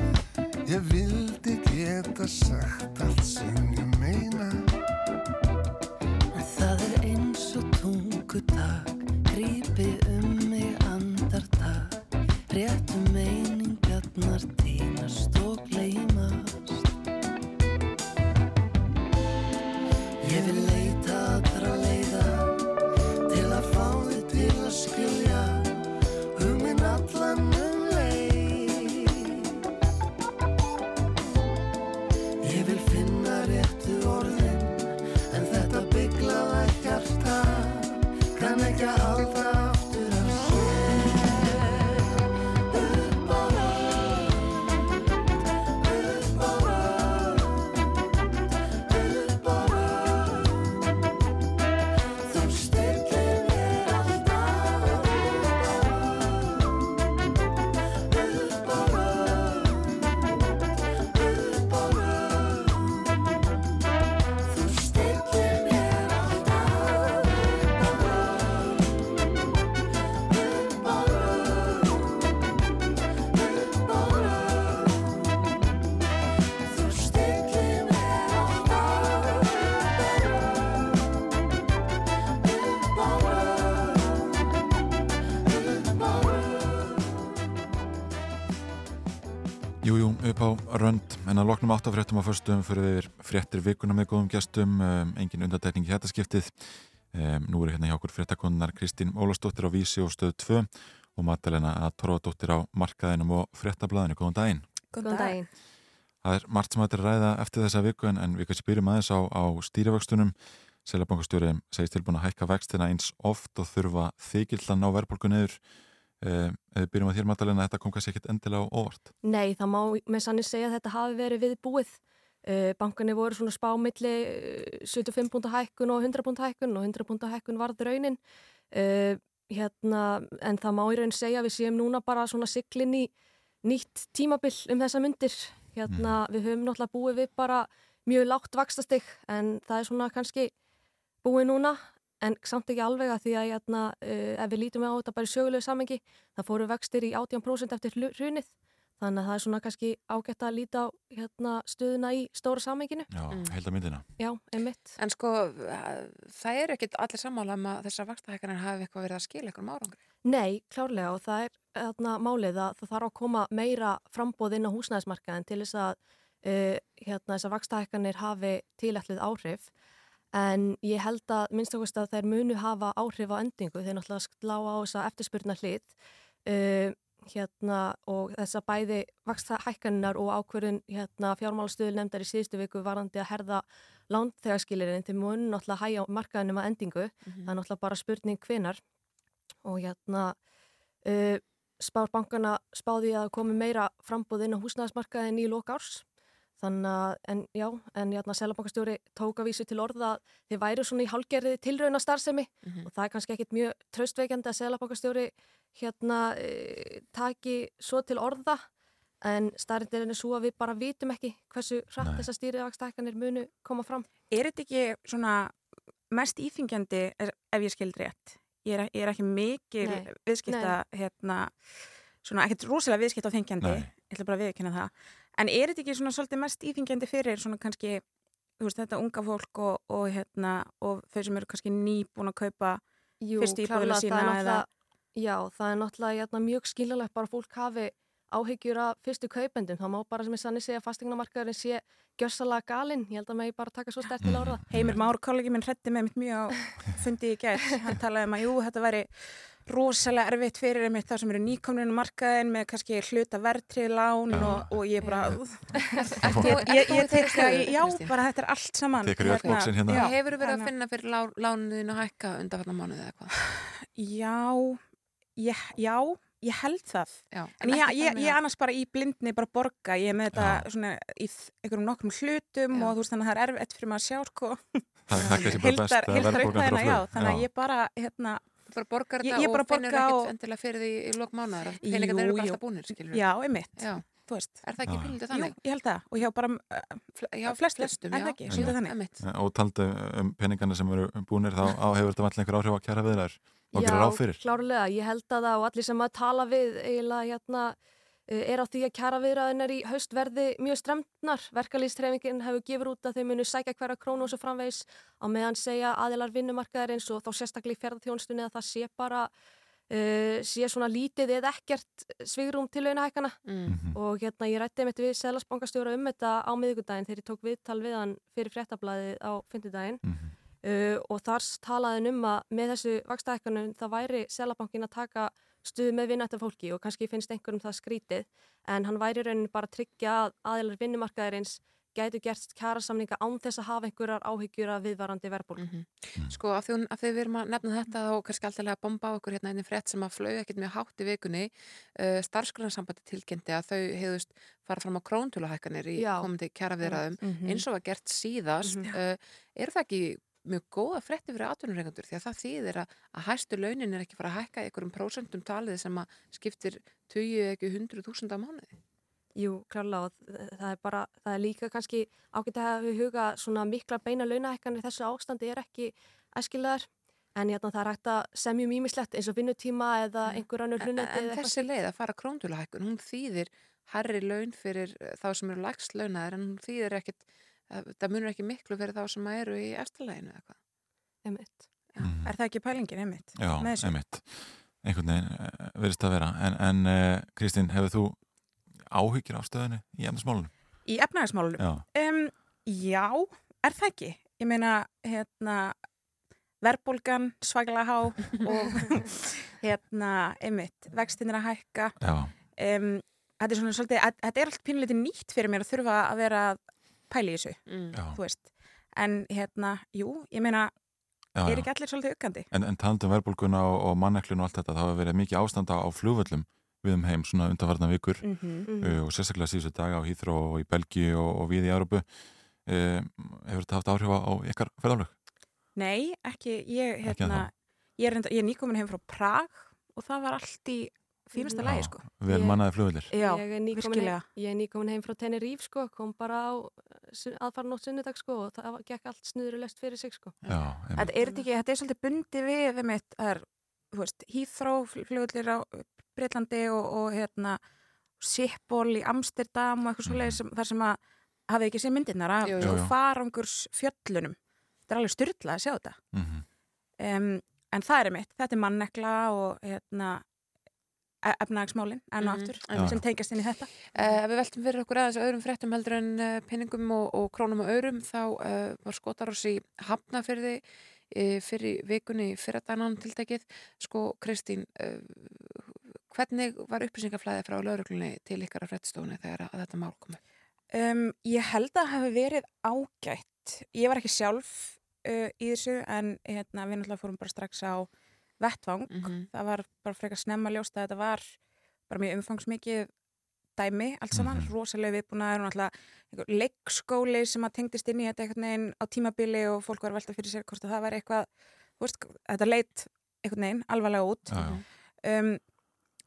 [SPEAKER 12] Ég vildi geta sagt allt sem ég meina
[SPEAKER 1] áttafréttum á föstum fyrir við fréttir vikuna með góðum gestum, um, engin undatækning í þetta skiptið. Um, nú eru hérna hjá okkur fréttakonnar Kristín Ólastóttir á Vísi og stöð 2 og Magdalena að Torfadóttir á Markaðinum og fréttablaðinu. Góðan daginn.
[SPEAKER 14] Góðan daginn.
[SPEAKER 1] Það er margt sem er að ræða eftir þessa viku en, en við kannski byrjum aðeins á, á stýrivöxtunum. Selabankastjóri segist tilbúin að hækka vextina eins oft og þurfa þykill að ná verðbólku neður. Um, ef við byrjum að þér Magdalena, þetta kom kannski ekkit endilega á óvart.
[SPEAKER 14] Nei, það má með sannig segja að þetta hafi verið viðbúið. Uh, bankinni voru svona spámiðli uh, 75 púnta hækkun og 100 púnta hækkun og 100 púnta hækkun varð raunin. Uh, hérna, en það má í raun segja að við séum núna bara svona siglinn í nýtt tímabill um þessa myndir. Hérna, Við höfum náttúrulega búið við bara mjög lágt vakstastig en það er svona kannski búið núna en samt ekki alveg að því að jæna, uh, ef við lítum á þetta bara í sögulegu samengi það fóru vextir í 18% eftir hrunið. Þannig að það er svona kannski ágætt að líta á hérna, stöðuna í stóra samenginu
[SPEAKER 1] Já, heilda myndina.
[SPEAKER 14] Já, einmitt.
[SPEAKER 2] En sko, það er ekkit allir sammála um að þessar vakstahækkanir hafi eitthvað verið að skila eitthvað árangri.
[SPEAKER 14] Nei, klárlega og það er þarna, málið að það þarf að koma meira frambóð inn á húsnæðismarkaðin til þess að uh, hérna, þessar vakstahækkanir hafi tilætlið áhrif en ég held að minnst okkast að þær munu hafa áhrif á endingu. Þeir náttúrulega slá á þessa eftirspurna hlið uh, hérna og þessa bæði vakstahækkaninnar og ákverðun hérna, fjármálastöðu nefndar í síðustu viku varandi að herða lánþegarskilirinn til munu náttúrulega hægja markaðinum að endingu.
[SPEAKER 2] Mhm.
[SPEAKER 14] það er náttúrulega bara spurning hvenar og hérna uh, spárbankana spáði að komi meira frambúð inn á húsnæðismarkaðin í loka árs þannig að, en já, en hérna selabankastjóri tók að vísu til orða að þið væru svona í hálgerði tilrauna starfsemi
[SPEAKER 2] Mhm.
[SPEAKER 14] og það er kannski ekkit mjög tröstveikjandi að selabankastjóri hérna e, taki svo til orða en starrindin er svo að við bara vitum ekki hversu hratt þessar stýriðavakstækkanir munu koma fram.
[SPEAKER 15] Er þetta ekki svona mest íþingjandi ef ég skild rétt? Ég er, ég er ekki mikil
[SPEAKER 14] Nei.
[SPEAKER 15] viðskipta, hérna, svona ekkert rosalega viðskipta á þengjandi,
[SPEAKER 1] Nei.
[SPEAKER 15] ég ætla bara að viðkynna það. En er þetta ekki svona svolítið mest íþingjandi fyrir svona kannski, þú veist, þetta unga fólk og, og hérna, og þau sem eru kannski nýbúin að kaupa
[SPEAKER 14] Jú,
[SPEAKER 15] fyrst íbúðina
[SPEAKER 14] klárlega, það er
[SPEAKER 15] sína eða...
[SPEAKER 14] Já, það er náttúrulega jæna, mjög skiljalegt bara að fólk hafi áhyggjur af fyrstu kaupendum. Það má bara sem ég sannig segja að fastegnamarkaðurinn sé gjörsalega galinn. Ég held að maður bara taka svo stert til ára.
[SPEAKER 15] Heimir Már, kollegi minn, hrætti með mitt mjög á fundi í gær. Hann talaði um að jú, þetta væri rosalega erfitt fyrir einmitt þá sem eru nýkomninu markaðin með kannski hluta verðtrið lán og, og ég bara ég, ég, ég tek að, já, bara þetta er allt saman.
[SPEAKER 1] Í hérna.
[SPEAKER 15] já,
[SPEAKER 2] Hefur verið að
[SPEAKER 15] þannig
[SPEAKER 2] finna fyrir lá, lánuðin að hækka undanfarnar mánuði eða eitthvað?
[SPEAKER 15] Já, ég, já, ég held það.
[SPEAKER 2] Já,
[SPEAKER 15] en ég,
[SPEAKER 2] að-
[SPEAKER 15] annars bara í blindni bara borga, ég er með þetta svona í einhverjum nokkrum hlutum og þú veist þannig að það er erfitt fyrir maður að sjá sko.
[SPEAKER 1] Það- það er kannski bara best að
[SPEAKER 15] heildar
[SPEAKER 1] verðbólgan fer á
[SPEAKER 15] upphæðina, já, þannig að
[SPEAKER 1] Já.
[SPEAKER 15] ég bara hérna,
[SPEAKER 2] Þú bara borgar þetta
[SPEAKER 15] ég bara
[SPEAKER 2] og
[SPEAKER 15] borga
[SPEAKER 2] ekkert
[SPEAKER 15] og-
[SPEAKER 2] endilega fyrir því í lok mánuðar að peningarnir eru bara alltaf búnir, skilur
[SPEAKER 15] Já, einmitt,
[SPEAKER 2] Já.
[SPEAKER 15] þú veist
[SPEAKER 2] Er það ekki
[SPEAKER 1] Já.
[SPEAKER 2] pílítið þannig?
[SPEAKER 15] Jú, ég held það og hjá bara
[SPEAKER 2] já,
[SPEAKER 15] flestum,
[SPEAKER 2] flestum,
[SPEAKER 15] er
[SPEAKER 2] já.
[SPEAKER 15] það ekki, svolítið þannig
[SPEAKER 2] Einmitt.
[SPEAKER 1] Og taldi um peningana sem eru búnir þá á hefur þetta vantlega einhver áhrif á kjæra viðræður og gera ráð fyrir.
[SPEAKER 14] klárlega. Ég held að það og allir sem að tala við eiginlega hérna er á því að kjara viðræðunar í haust verði mjög stremnar. Verkalýstrefingin hefur gefur út að þau munu sækja hverja krónu og svo framvegis. Á meðan segja aðilar vinnumarkaðarins og þá sérstaklega í ferðarþjónustunni að það sé bara uh, sé svona lítið eða ekkert svigrum til launahækana
[SPEAKER 2] Mm.
[SPEAKER 14] og hérna ég rætti mitt við Sælasbankastjóra um þetta á miðugudaginn þegar ég tók viðtal við hann fyrir fréttablaðið á fyndudaginn uh, og þar talaði hann um að með þessu að stuðu með vinnættar fólki og kannski finnst einhverjum það skrítið en hann væri í rauninni bara að tryggja að aðeinar vinnumarkaðarins gætu gert kjærasamninga án þess að hafa einhverjar áhyggjur af viðvarandi verðbólk.
[SPEAKER 2] Sko, af því, af því við erum að nefna þetta þá kannski alltaf að bomba á okkur hérna einnig frétt sem að flög ekkert mjög hátt í vikunni uh, starfsgrunnarsambandi tilkynnti að þau hefðust fara fram á króntúlahækkanir í
[SPEAKER 14] Já.
[SPEAKER 2] komandi kjaraviðraðum
[SPEAKER 14] Mhm.
[SPEAKER 2] eins og var gert síðast
[SPEAKER 14] Mhm.
[SPEAKER 2] uh, er það ekki mjög góða frétti fyrir atvinnureikandur því að það þýðir að, að hæstu launin er ekki fara að hækka einhverjum prósentum talið sem að skiptir 20 ekki 100 þúsund á mánuði.
[SPEAKER 14] Jú, klárlega og það er bara, það er líka kannski ágætt að hafa huga svona mikla beina launahækkanir í þessu ástandi er ekki æskilegar en hérna, það er hægt að semjum ímislegt eins og vinnutíma eða einhver annur
[SPEAKER 2] En,
[SPEAKER 14] hlunneti
[SPEAKER 2] en þessi leið að fara króntúlahækkun, hún þýðir herri laun fyrir eh, þá sem eru lægst launaðir en hún þýðir ekkit, það munur ekki miklu fyrir þá sem eru í eftirleginu eða hvað.
[SPEAKER 14] Einmitt.
[SPEAKER 15] Er það ekki pælingin, einmitt?
[SPEAKER 1] Já, einmitt. Einhvern veginn uh, verðist að vera. En, en uh, Kristín, hefur þú áhyggjur af stöðinu í efnismálunum?
[SPEAKER 15] Í efnahagsmálunum?
[SPEAKER 1] Já.
[SPEAKER 15] Um, já, er það ekki? Ég meina, hérna, verðbólgan, svaglega há og hérna, einmitt, vextin er að hækka.
[SPEAKER 1] Já.
[SPEAKER 15] Um, þetta er svona svolítið, að- þetta er allt pínleiti nýtt fyrir mér að þurfa að vera að pæla í þessu,
[SPEAKER 1] Já.
[SPEAKER 15] þú veist. En hérna, jú, ég meina,
[SPEAKER 1] Já,
[SPEAKER 15] er
[SPEAKER 1] já.
[SPEAKER 15] ekki allir svolítið aukandi?
[SPEAKER 1] En, en talandum verðbólguna og, og manneklun og allt þetta, þá hefur verið mikið ástand á, á flugvöllum við um heim svona undanfarnar vikur
[SPEAKER 15] Mhm.
[SPEAKER 1] uh, og sérstaklega síðustu daga á Hýþró og í Belgíu og, og við í Európu. Uh, hefur þetta haft áhrif á ykkar ferðalög?
[SPEAKER 15] Nei, ekki, ég,
[SPEAKER 1] Ekki
[SPEAKER 15] hérna,
[SPEAKER 1] ennþá.
[SPEAKER 15] ég er, ég er nýkomin heim frá Prag og það var allt í fínasta lagi
[SPEAKER 1] Já,
[SPEAKER 15] sko.
[SPEAKER 1] vel mannaði flugvillir.
[SPEAKER 15] Já,
[SPEAKER 14] er
[SPEAKER 15] virkilega.
[SPEAKER 14] heim, ég er nýkomin heim frá Tenerife sko, kom bara á aðfara nótt sunnudag sko og það gekk allt snuðurlest fyrir sig sko.
[SPEAKER 1] Já,
[SPEAKER 15] Þetta er, þetta ekki, þetta er svolítið bundið við einmitt, það er, þú veist, Heathrow flugullir á Breitlandi og, og hérna Schiphol í Amsterdam og eitthvað svoleiðis sem, þar sem að hafið ekki séð myndirnar af sko, farangurs fjöllunum þetta er alveg styrla að sjá þetta
[SPEAKER 1] Mhm.
[SPEAKER 15] um, en það er einmitt, þetta er mannekla og hérna e- efnahagsmálin enn og
[SPEAKER 2] Mhm,
[SPEAKER 15] aftur
[SPEAKER 2] einmitt.
[SPEAKER 15] sem tengjast inn í þetta
[SPEAKER 2] Uh, við veltum fyrir okkur aðeins öðrum fréttum heldur en uh, pinningum og, og krónum og öðrum þá uh, var skotarós í Hafnafyrði uh, fyrir vikunni fyrir dagann tiltekið sko Kristín hvernig var upplýsingaflæði frá lauruglunni til ykkar á fréttstofunni þegar að þetta mál komu?
[SPEAKER 15] Um, ég held að hafi verið ágætt. Ég var ekki sjálf í þessu en hérna, við náttúrulega fórum bara strax á vettvang.
[SPEAKER 2] Mhm.
[SPEAKER 15] Það var bara frekar snemma ljóst að þetta var bara mjög umfangsmikið dæmi allt saman,
[SPEAKER 1] Mhm.
[SPEAKER 15] rosalega viðbúnaður og náttúrulega einhver leikskóli sem að tengdist inn í þetta einhvern veginn á tímabili og fólk var velta fyrir sér hvort að það var eitthvað, veist, þetta leit einhvern veginn alvarlega út.
[SPEAKER 1] Já, já.
[SPEAKER 15] Um,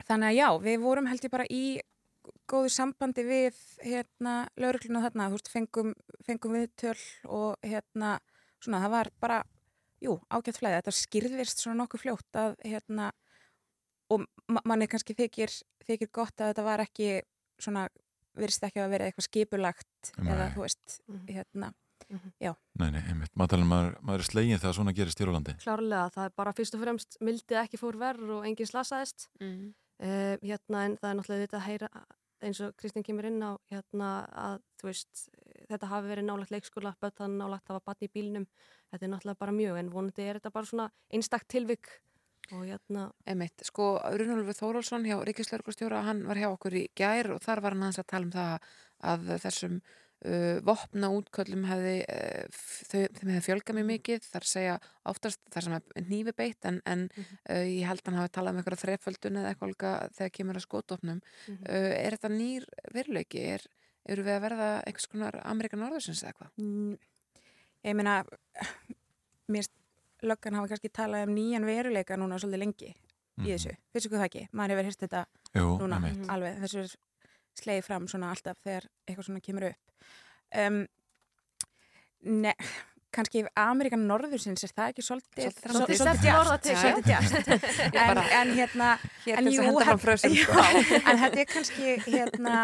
[SPEAKER 15] þannig að já, við vorum held ég bara í góðu sambandi við hérna laurugluna þarna, þú veist, fengum, fengum viðtöl og hérna svona, það var bara, jú, ágætt flæði þetta skýrðist svona nokkuð fljótt að hérna og ma manni kannski þykir, þykir gott að þetta var ekki svona, virðist ekki að vera eitthvað skipulagt eða
[SPEAKER 1] Nei.
[SPEAKER 15] þú veist,
[SPEAKER 14] Mhm.
[SPEAKER 15] hérna
[SPEAKER 14] Mhm.
[SPEAKER 15] já,
[SPEAKER 1] Nei, nei, einmitt. Matalinn maður, maður er slegin þegar svona gerist í Jólandi.
[SPEAKER 14] Klárlega, það er bara fyrst og fremst mildið ekki fór verð og enginn slasaðist
[SPEAKER 2] Mm.
[SPEAKER 14] uh, hérna en það er náttúrulega þetta að heyra eins og Kristín kemur inn á hérna að þú veist þetta hafi verið nálagt leikskóla, bötan nálagt það var batni í bílnum, þetta er náttúrulega bara mjög en vonandi er þetta bara svona einstakt tilvik og hérna
[SPEAKER 2] Emitt, sko Runolfur Þórólsson hjá Ríkislauglustjóra hann var hjá okkur í gær og þar var hann að tala um það að þessum uh, vopna útköllum hefði uh, þau, þeim hefði fjölgað mjög mikið þar segja oftast þar sem er nýfi beitt en, en uh, ég held hann hafi talað um eitthvað þreföldun eða eitthvað líka þegar kemur að skotopnum
[SPEAKER 14] Mhm.
[SPEAKER 2] uh, er þetta nýr veruleiki? Er, eru við að verða einhvers konar Amerikan Norðursins eða eitthvað?
[SPEAKER 15] Mm, ég meina mér löggan hafa kannski talað um nýjan veruleika núna svolítið lengi í þessu, finnst ykkur það ekki? maður hefur hýrst þetta
[SPEAKER 1] Mhm. Jú,
[SPEAKER 15] núna alveg, þessu er sleið fram svona alltaf þegar eitthvað svona kemur upp. Um, ne, kannski Amerikan Norðursins er það ekki svolítið
[SPEAKER 2] Svolítið Ég
[SPEAKER 15] en, en hérna
[SPEAKER 2] Hér
[SPEAKER 15] en
[SPEAKER 2] fram frösum,
[SPEAKER 15] já,
[SPEAKER 2] sko.
[SPEAKER 15] en þetta er kannski hérna,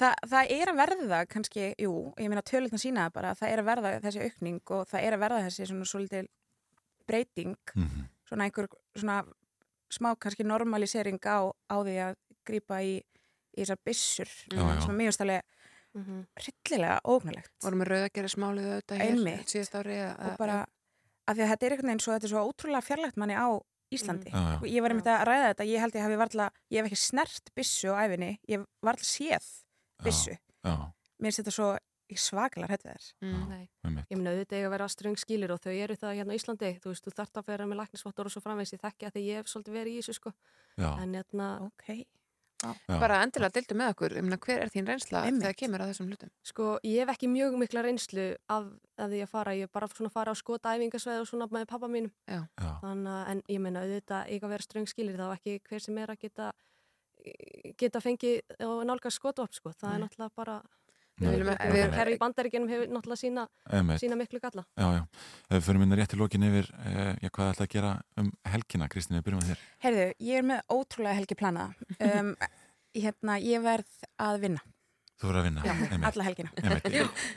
[SPEAKER 15] það, það er að verða kannski, jú, ég meina tölutna sína bara, það er að verða þessi aukning og það er að verða þessi svona svolítið breyting,
[SPEAKER 1] Mhm.
[SPEAKER 15] svona einhver svona smá kannski normalisering á, á því að grípa í, í þessar byssur
[SPEAKER 1] Já, já.
[SPEAKER 15] sem er mjög stælega
[SPEAKER 14] Mhm.
[SPEAKER 15] hryllilega ógnulegt
[SPEAKER 2] Vorum við rauðagerismálið auðvitað hér
[SPEAKER 15] Einmitt.
[SPEAKER 2] síðast ári
[SPEAKER 15] og bara af því að þetta er einhvern veginn svo, þetta er svo ótrúlega fjarlægt manni á Íslandi
[SPEAKER 1] Já, já.
[SPEAKER 15] og ég var einmitt að ræða þetta, ég held ég hafi varla ég hef ekki snert byssu á æfinni ég hef varla séð byssu
[SPEAKER 1] Já,
[SPEAKER 15] mér finnst þetta svo
[SPEAKER 2] Mm.
[SPEAKER 14] Nei.
[SPEAKER 1] einmitt.
[SPEAKER 14] Ég meina auðvitað eiga að vera ströng skilir og þau eru það hérna á Íslandi, þú veist, þú þarft að vera með læknisvottur og svo framvegs, ég þekki að því ég hef svolítið verið í þessu sko,
[SPEAKER 1] Já,
[SPEAKER 14] en hérna,
[SPEAKER 15] ok,
[SPEAKER 1] já.
[SPEAKER 2] Bara endilega deildu með okkur ég meina, hver er þín reynsla
[SPEAKER 15] Einmitt.
[SPEAKER 2] þegar kemur að þessum hlutum
[SPEAKER 14] sko, ég hef ekki mjög mikla reynslu af, af því að fara, ég hef bara svona fara á skota æfingasveið og svona með pappa mínum,
[SPEAKER 2] Já.
[SPEAKER 1] Já.
[SPEAKER 14] þannig að, en ég meina auðvitað eiga að vera ströng skilir, þá ekki hver sem er að geta geta fengið og nálgast skotvopn sko, það er
[SPEAKER 2] Nei.
[SPEAKER 14] náttúrulega bara
[SPEAKER 2] við-.
[SPEAKER 14] Kerfi í bandaríkjunum hefur náttúrulega sína, sína miklu galla.
[SPEAKER 1] Já, já. Ef við fyrir minna rétt í lokin yfir, eh, já, hvað ætla að gera um helgina, Kristín, við byrjum með þér.
[SPEAKER 15] heyrðu, ég er með ótrúlega helgi planaða um, hérna, ég verð að vinna
[SPEAKER 1] Þú verður að vinna.
[SPEAKER 15] Já,
[SPEAKER 1] einmitt.
[SPEAKER 15] alla helgina
[SPEAKER 1] Einmitt.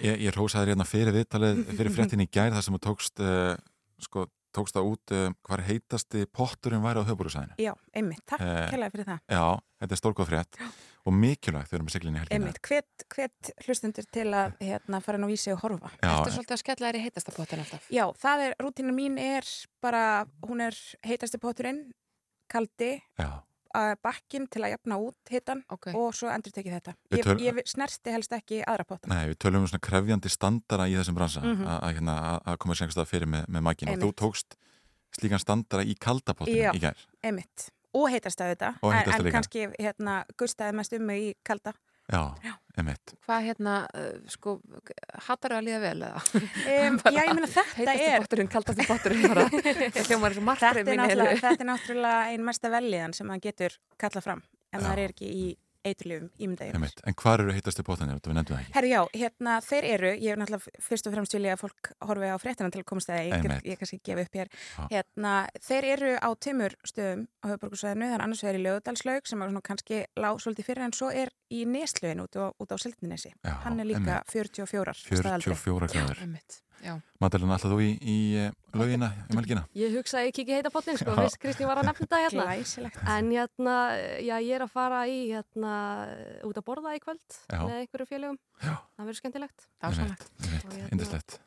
[SPEAKER 1] Ég, ég rósaði hérna fyrir viðtalið, fyrir fréttin í gær, þar sem þú tókst, uh, sko, tókst það út uh, hvar heitasti potturinn væri á höfbúrúsæðinu.
[SPEAKER 15] já, einmitt, takk kærlega fyrir það
[SPEAKER 1] Já, þetta er stórgóð frétt og mikilvægt þegar við erum með siglinni helgina.
[SPEAKER 15] einmitt, hvet, hvet hlustundur til að hérna, fara inn á vísi og horfa
[SPEAKER 1] Já,
[SPEAKER 2] Ertu svolítið að skella þér í heitasta pottin alltaf?
[SPEAKER 15] Já, það er, rútínu mín er bara, hún er heitasti potturinn, kaldi,
[SPEAKER 1] já,
[SPEAKER 15] að bakkin til að jafna út hitan
[SPEAKER 2] Ok.
[SPEAKER 15] og svo endur tekið þetta. Ég,
[SPEAKER 1] töl-
[SPEAKER 15] ég snerti helst ekki aðra pottana.
[SPEAKER 1] nei, við tölum um svona krefjandi standara í þessum bransa
[SPEAKER 15] Mhm.
[SPEAKER 1] að, að, hérna, að- að koma sér einhverstað fyrir með, með makkin og þú tókst slíkan standara í kaldapottinu
[SPEAKER 15] Já.
[SPEAKER 1] í gær.
[SPEAKER 15] Einmitt. Og heitast að þetta.
[SPEAKER 1] Og
[SPEAKER 15] En- en kannski hérna, gustaði mest um mig í kalda.
[SPEAKER 1] Já, emitt.
[SPEAKER 2] Hvað hérna, uh, sko, hattar að líða vel eða?
[SPEAKER 15] Um, já, ég meina þetta
[SPEAKER 2] Heitasti
[SPEAKER 15] er
[SPEAKER 2] potturinn bara. Ég hljómar þessu martrið
[SPEAKER 15] þetta er, náttúrulega,
[SPEAKER 2] heilu.
[SPEAKER 15] þetta er náttúrulega ein mesta velliðan sem maður getur kallað fram ef
[SPEAKER 1] Já.
[SPEAKER 15] maður er ekki í eiturlifum ímyndaðið.
[SPEAKER 1] Emitt. En hvað eru heitastu bóttanir? Þetta við nefndum það ekki.
[SPEAKER 15] Herri já, hérna þeir eru, ég hef náttúrulega fyrst og fremst vilja að fólk horfi á fréttina til að komast að ég, get- ég kannski gefi upp hér.
[SPEAKER 1] Já.
[SPEAKER 15] Hérna, þeir eru á tveimur stöðum á höfuborgarsvæðinu, það er annars vegar í Lögudalslaug sem er svona kannski lág svolítið fyrir en svo er í Neslögin út, á- út á Sildinesi.
[SPEAKER 1] Já,
[SPEAKER 15] Hann er líka
[SPEAKER 1] einmitt.
[SPEAKER 15] 44 staðaldri.
[SPEAKER 1] 44 gráður. Madalina, alltaf þú í, í uh, lögina um helgina?
[SPEAKER 14] Ég hugsa að ég kiki heita pottin, sko, viss Kristín var að nefna þetta hérna.
[SPEAKER 15] Glæsilegt.
[SPEAKER 14] En hérna, já, ég er að fara í, hérna, út að borða í kvöld
[SPEAKER 1] Já.
[SPEAKER 14] með einhverju félögum.
[SPEAKER 1] Já.
[SPEAKER 14] Það verður skemmtilegt.
[SPEAKER 2] Dásamlegt.
[SPEAKER 1] Emitt,
[SPEAKER 14] Og hérna-.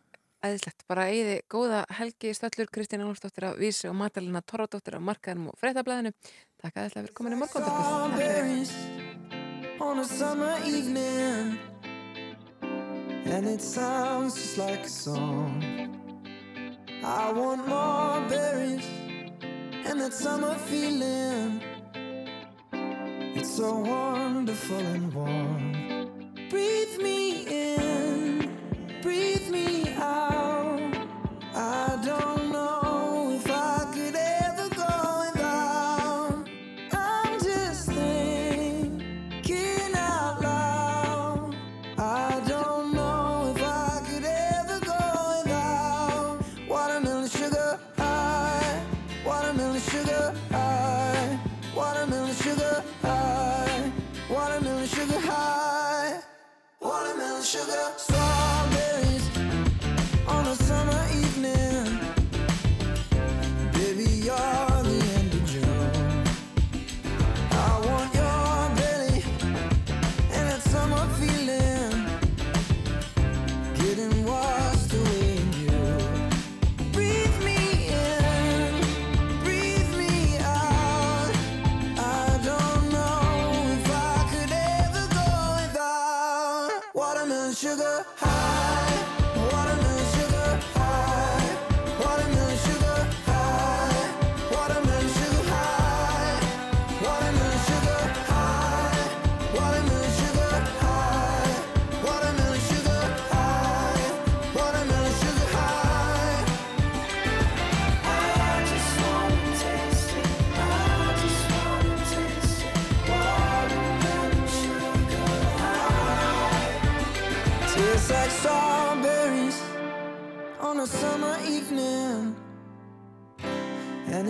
[SPEAKER 2] Æðislegt, bara eigiði góða helgi stöllur Kristín Ánlsdóttir af Vísi og Magdalena Torradóttir af Markaðinum og Fréttablaðinu Takk æðislega fyrir komin í
[SPEAKER 16] and it sounds just like a song. I want more berries and that summer feeling. It's so wonderful and warm. Breathe me in, breathe me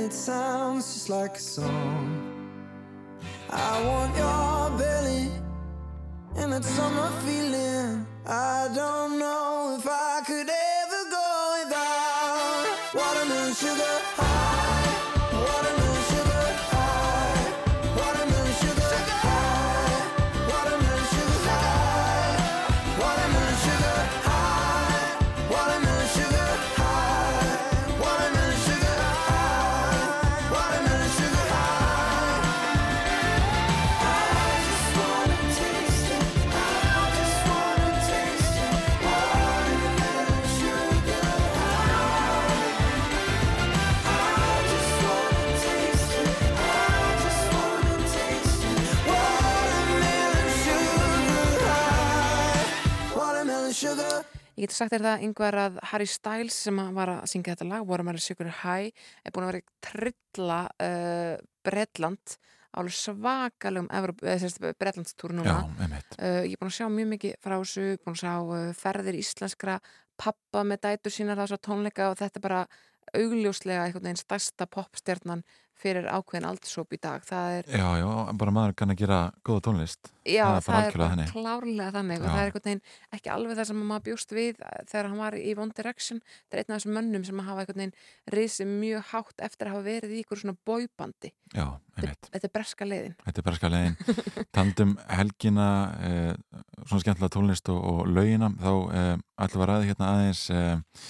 [SPEAKER 16] it sounds just like a song. I want your belly and that summer feeling. I don't know
[SPEAKER 2] Ég geti sagt þér það, yngvar, að Harry Styles sem var að syngja þetta lag, Watermelon Sugar High, er búin að vera trilla uh, Bretland á alveg svakalum Bretlandstúr núna.
[SPEAKER 1] Já.
[SPEAKER 2] Uh, ég er búin að sjá mjög mikið frá þessu, búin að sjá uh, ferðir íslenskra pappa með dætur sínar þess að tónleika og þetta er bara augljóslega einhvern veginn stærsta popstjarnan fyrir ákveðin aldursóp í dag. Er,
[SPEAKER 1] Já, já, bara maður kann að gera góða tónlist.
[SPEAKER 2] já,
[SPEAKER 1] það er bara
[SPEAKER 2] það er bara klárlega þannig og
[SPEAKER 1] Já.
[SPEAKER 2] það er einhvern veginn ekki alveg það sem maður bjóst við þegar hann var í One Direction. Það er einn af þessum mönnum sem hafa einhvern veginn risið mjög hátt eftir að hafa verið í ykkur svona bóibandi.
[SPEAKER 1] Já, einmitt.
[SPEAKER 2] Þetta er breska leiðin.
[SPEAKER 1] Þetta er berska leiðin. Tandum helgina, eh, svona skemmtilega tónlist og, og laugina, þá eh, ætlum við að ræða hérna aðeins eh,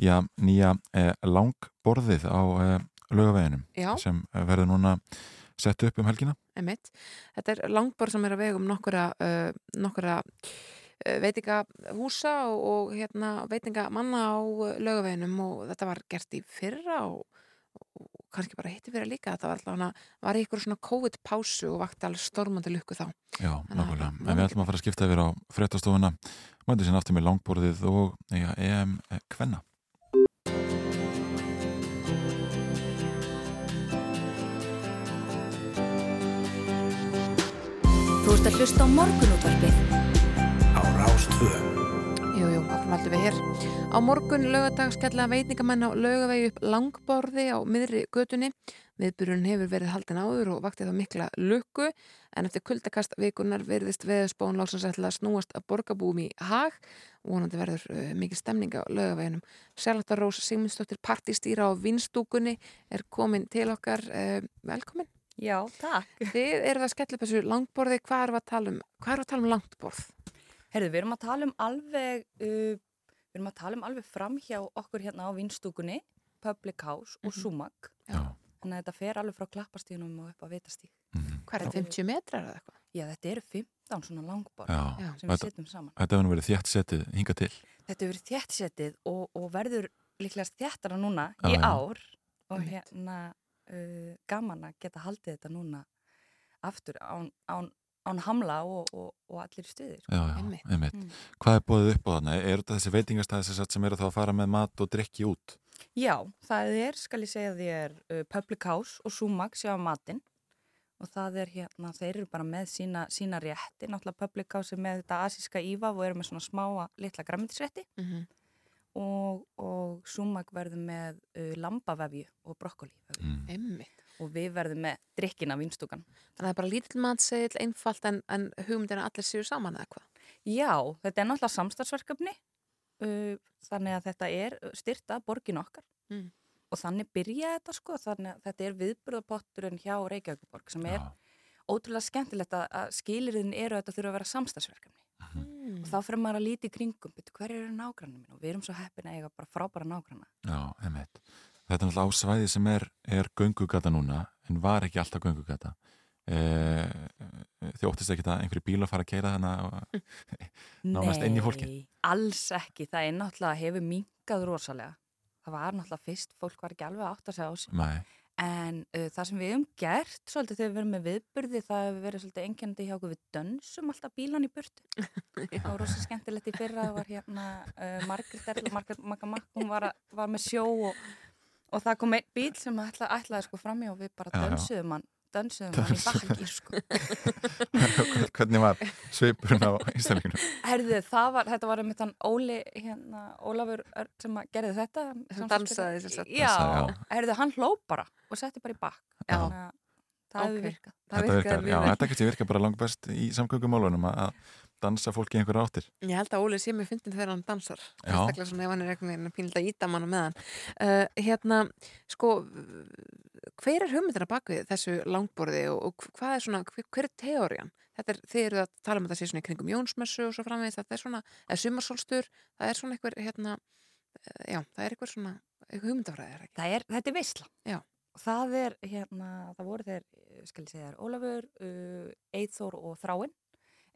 [SPEAKER 1] já, nýja eh, langborðið á eh, laugaveginum
[SPEAKER 2] Já.
[SPEAKER 1] sem verður núna sett upp um helgina.
[SPEAKER 2] Einmitt. Þetta er langbor sem er að vega um nokkura, uh, nokkura uh, veitingahúsa og, og hérna, veitingamanna á laugaveginum og þetta var gert í fyrra og, og kannski bara hitti fyrir líka þetta var alltaf var í ykkur svona COVID-pásu og vakti alveg stormandi lukku þá
[SPEAKER 1] Já, nákvæmlega. En við ætlum að fara að skipta yfir á fréttastofuna. Mætum síðan aftur með langborðið og ja, EM Kvenna.
[SPEAKER 3] Þú ert að hlusta á morgunútvarpið.
[SPEAKER 4] Á Rástvö.
[SPEAKER 2] Jú, jú, áfram aldrei við hér. Á morgun lögadag skella veitingamenn á lögavegi upp langborði á miðri götunni. Viðburun hefur verið haldin áður og vaktið á mikla lukku en eftir kuldakast vikunar verðist veðspón lásans ætla að snúast að borgabúum í hag vonandi verður uh, mikið stemning á lögaveginum. Sjálftar Rós Sigmundsdóttir partistýra á vinstúkunni er komin til okkar. Uh, velkomin.
[SPEAKER 17] Já, takk.
[SPEAKER 2] Þið eruð að skella upp þessu langborði. Hvað erum að tala um, hvað erum við að tala um langborð?
[SPEAKER 17] Herðu, við erum að tala um alveg, uh, við erum að tala um alveg fram hjá okkur hérna á vinstúkunni, Public House og
[SPEAKER 2] Mhm.
[SPEAKER 17] Sumak.
[SPEAKER 2] Já.
[SPEAKER 17] Þannig að þetta fer alveg frá klappastíðunum og upp á vitastíð.
[SPEAKER 2] Hvað er þetta, 50 metrar eða eitthvað?
[SPEAKER 17] Já, þetta eru 15 svona langborð
[SPEAKER 1] Já,
[SPEAKER 17] sem við
[SPEAKER 1] þetta-
[SPEAKER 17] setjum saman.
[SPEAKER 1] Þetta hefur nú verið þétt setið hinga til.
[SPEAKER 17] Þetta hefur verið þéttsetið og, og verður líklegast þéttara núna
[SPEAKER 1] Já,
[SPEAKER 17] í
[SPEAKER 1] já.
[SPEAKER 17] ár og hérna uh, gaman að geta haldið þetta núna aftur án, án, án hamla og, og, og allir í stuðir.
[SPEAKER 1] Já, já, einmitt. Hvað er bóðið upp á þarna? Er þetta þessi veitingastæði sem, sagt sem eru þá að fara með mat og drikki út?
[SPEAKER 17] Já, það er, skal ég segja þér, uh, Public House og Sumac sjá matinn og það er hérna, þeir eru bara með sína, sína rétti, náttúrulega Public House er með þetta asíska íva og eru með svona smáa litla græmitisrétti
[SPEAKER 2] Mm -hmm.
[SPEAKER 17] Og, og Sumac verður með uh, lambavefju og brokkoli
[SPEAKER 1] mm.
[SPEAKER 2] Einmitt.
[SPEAKER 17] og við verðum með drikkina vinstúkan.
[SPEAKER 2] Þannig að það er bara lítill matseðil, einfalt en, en hugmyndin að allir séu saman eða hvað?
[SPEAKER 17] Já, þetta er náttúrulega samstarfsverkefni uh, þannig að þetta er styrta borgin okkar
[SPEAKER 2] Mm.
[SPEAKER 17] og þannig byrja þetta sko þannig að þetta er viðburðapotturinn hjá Reykjavíkuborg sem er ótrúlega skemmtilegt að, að skilirinn eru að þetta þurfa að vera samstarfsverkefni
[SPEAKER 2] Mm.
[SPEAKER 17] og þá fyrir maður að líti í kringum betur hver eru nágrannar mín og við erum svo heppin að eiga bara frábæra nágranna
[SPEAKER 1] Já, einmitt. Þetta er náttúrulega á svæði sem er, er göngugata núna, en var ekki alltaf göngugata. E, þið óttist ekki að einhverju bíl að fara að keira þannig nánast inn í fólki.
[SPEAKER 17] Nei, alls ekki, það er náttúrulega hefur minkað rosalega það var náttúrulega fyrst, fólk var ekki alveg að átta sig á þessu
[SPEAKER 1] Nei.
[SPEAKER 17] En uh, það sem við hefum gert svolítið þegar við erum með viðburði það hefur verið svolítið einkennandi hjá okkur. Við dönsum alltaf bílan í burtu. Það var rosa skemmtilegt í fyrra það var hérna uh, Margrét Erla, Margrét Magamakk hún var, var með sjó og, og það kom einn bíl sem ætla, ætlaði sko framjá og við bara dönsuðum hann dönsuðum hann í bakkir sko
[SPEAKER 1] Hvernig var svipurinn á Íslandinginu?
[SPEAKER 17] Herðu, það var, þetta var einmitt hann Óli, hérna, Ólafur Örn sem að gerði þetta.
[SPEAKER 2] Sem dansaði, sem sagt.
[SPEAKER 17] Já, herðu, hann hló bara og setti bara í bakk.
[SPEAKER 1] Já.
[SPEAKER 17] Þannig að það hefur
[SPEAKER 2] Ok.
[SPEAKER 17] virkað.
[SPEAKER 1] Þetta virkar, já, þetta kannski virkar bara langt best í samgöngumálunum að að dansa fólki í einhverja áttir.
[SPEAKER 2] Ég held að Óli sé mér fyndin þegar hann dansar.
[SPEAKER 1] Já.
[SPEAKER 2] Sérstaklega svona ef hann er einhvern veginn pínlega íta mann með hann. Uh, hérna, sko, hver er hugmyndina bak við þessu langborði og, og hvað er svona, hver, hver er teórian? Þetta er, þið eru að tala um sé svona í kringum Jónsmessu og svo framvegis, þetta er svona, eða sumarsólstur, það er svona einhver, hérna, uh, já, það er einhver svona, einhver hugmyndafræði, er ekki?
[SPEAKER 17] Það er, þetta er veisla.
[SPEAKER 2] Já.
[SPEAKER 17] Og það er, hérna, það voru þeir, eh, skal ég segja þér, Ólafur, uh, Eithór og Þráinn,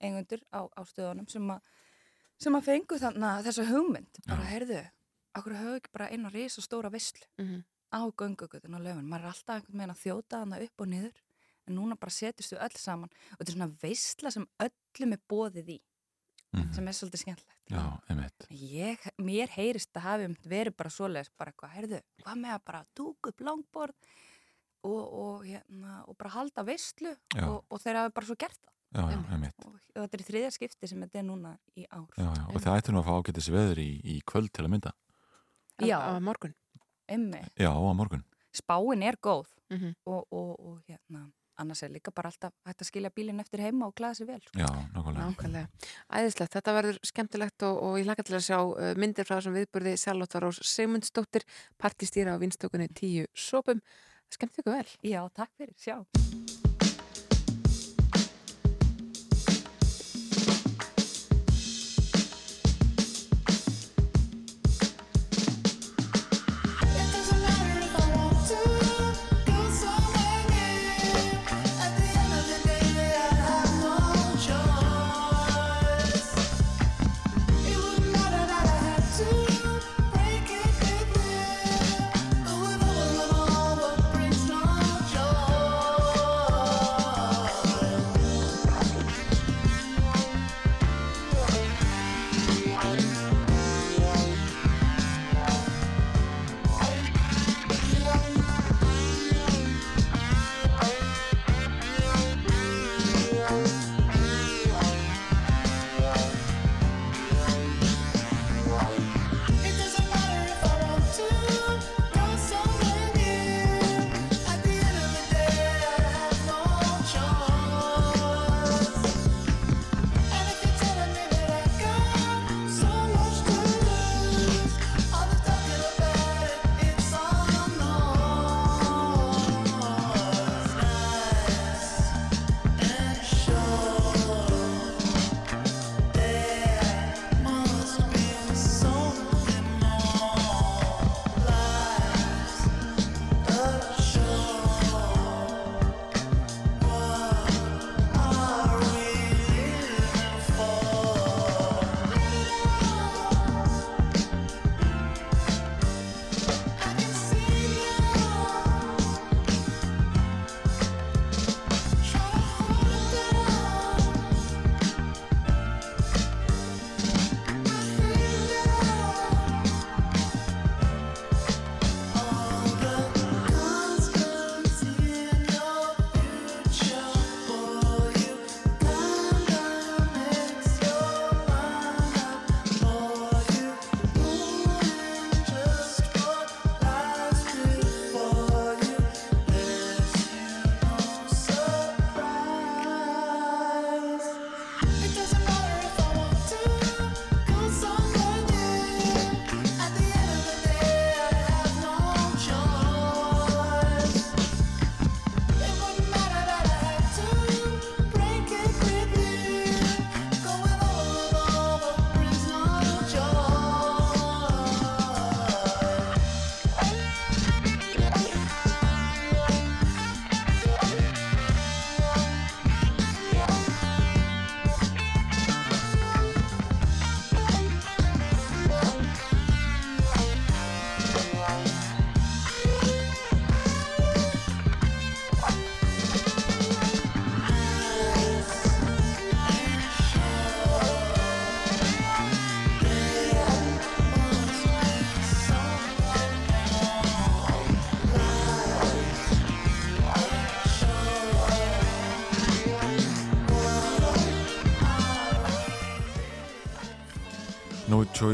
[SPEAKER 17] eigundur á, á stöðunum sem að, sem að fengu þannig að þessa hugmynd, bara heyrðu, okkur höfðu ekki bara eina risa stóra veislu
[SPEAKER 2] Mhm.
[SPEAKER 17] Á göngugutun og löfun, maður er alltaf einhvern veginn að þjóta hana upp og niður, en núna bara setjast við öll saman og þetta er svona veisla sem öllum er bóðið í,
[SPEAKER 1] Mhm.
[SPEAKER 17] sem er svolítið skemmtilegt.
[SPEAKER 1] Já, einmitt.
[SPEAKER 17] Ég, mér heyrist að hafi verið bara svoleiðis, bara eitthvað, heyrðu, hvað með að bara dúka upp langborð og, og, hérna, og bara halda veistlu og, og þeir hafi bara svo gert það.
[SPEAKER 1] Já, já.
[SPEAKER 17] Og, þetta er þriðja skipti sem þetta er núna í ár.
[SPEAKER 1] Já, já, og það ættir nú að fá ágætis veður í, í kvöld til að mynda.
[SPEAKER 17] Já.
[SPEAKER 2] Á morgun.
[SPEAKER 17] Emmi.
[SPEAKER 1] Já, á morgun.
[SPEAKER 17] Spáin er góð
[SPEAKER 2] Mhm.
[SPEAKER 17] og, og, og hérna, annars er líka bara alltaf hægt að skilja bílinn eftir heima og klæða sér vel. Sko.
[SPEAKER 1] Já, nákvæmlega.
[SPEAKER 2] Nákvæmlega. Æðislegt, þetta verður skemmtilegt og, og ég laka til að sjá uh, myndir frá þessum viðburði Sjálfóttar Rós Sigmundsdóttir, partistýra á vinstökunni tíu sopum. Skemmt ykkur vel.
[SPEAKER 17] Já, takk fyrir, sjá.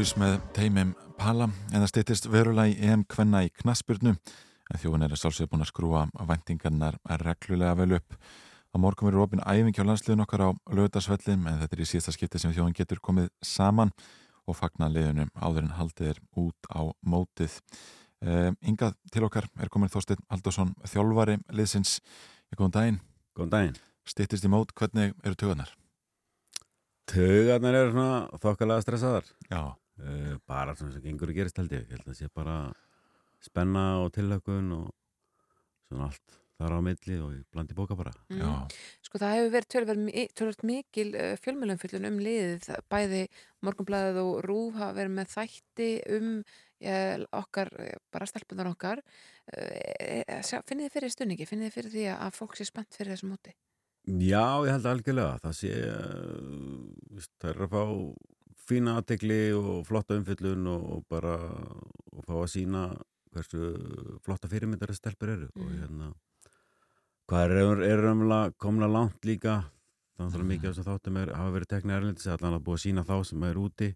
[SPEAKER 1] Choice með teimim Pala en það stýttist verulega í EM Kvenna í knaspurnu en þjóðin er að sjálfsögðu búin að skrúa væntingarnar reglulega vel upp. Á morgun verður opinn æfingi á landsliðun okkar á lögdagsvellin en þetta er í síðasta skipti sem þjóðin getur komið saman og fagna liðunum áður en haldið er út á mótið. Uh, Ingað til okkar er komin Þorstein Haldursson, þjálfari liðsins. Góðan daginn.
[SPEAKER 18] Góðan daginn.
[SPEAKER 1] Stýttist í mót, hvernig eru tögunar?
[SPEAKER 18] Tögarnar eru svona þokkalega stressaðar
[SPEAKER 1] Já
[SPEAKER 18] uh, Bara svona sem gengur að gerist held ég Ég held að það sé bara spenna og tillökun og svona allt þar á milli og blandi bóka bara
[SPEAKER 2] Mm. Sko það hefur verið tölvöld, mikil uh, fjölmjölumfyllun um liðið, bæði Morgunblæðið og Rúf hafa verið með þætti um uh, okkar, eh, bara stelpunar okkar. Finnið þið fyrir stunningi, finnið þið fyrir því að fólk sé spennt fyrir þessu móti?
[SPEAKER 18] Já, ég held algjörlega það sé það er að fá fína aðtegli og flotta umfyllun og, og bara og fá að sína hversu flotta fyrirmyndar þessi stelpur eru og
[SPEAKER 2] Mhm.
[SPEAKER 18] hérna hvað er, er raunverulega komna langt líka þannig að mikið af þess að þáttum er, hafa verið teknið erlendis allan að búið að sína þá sem er úti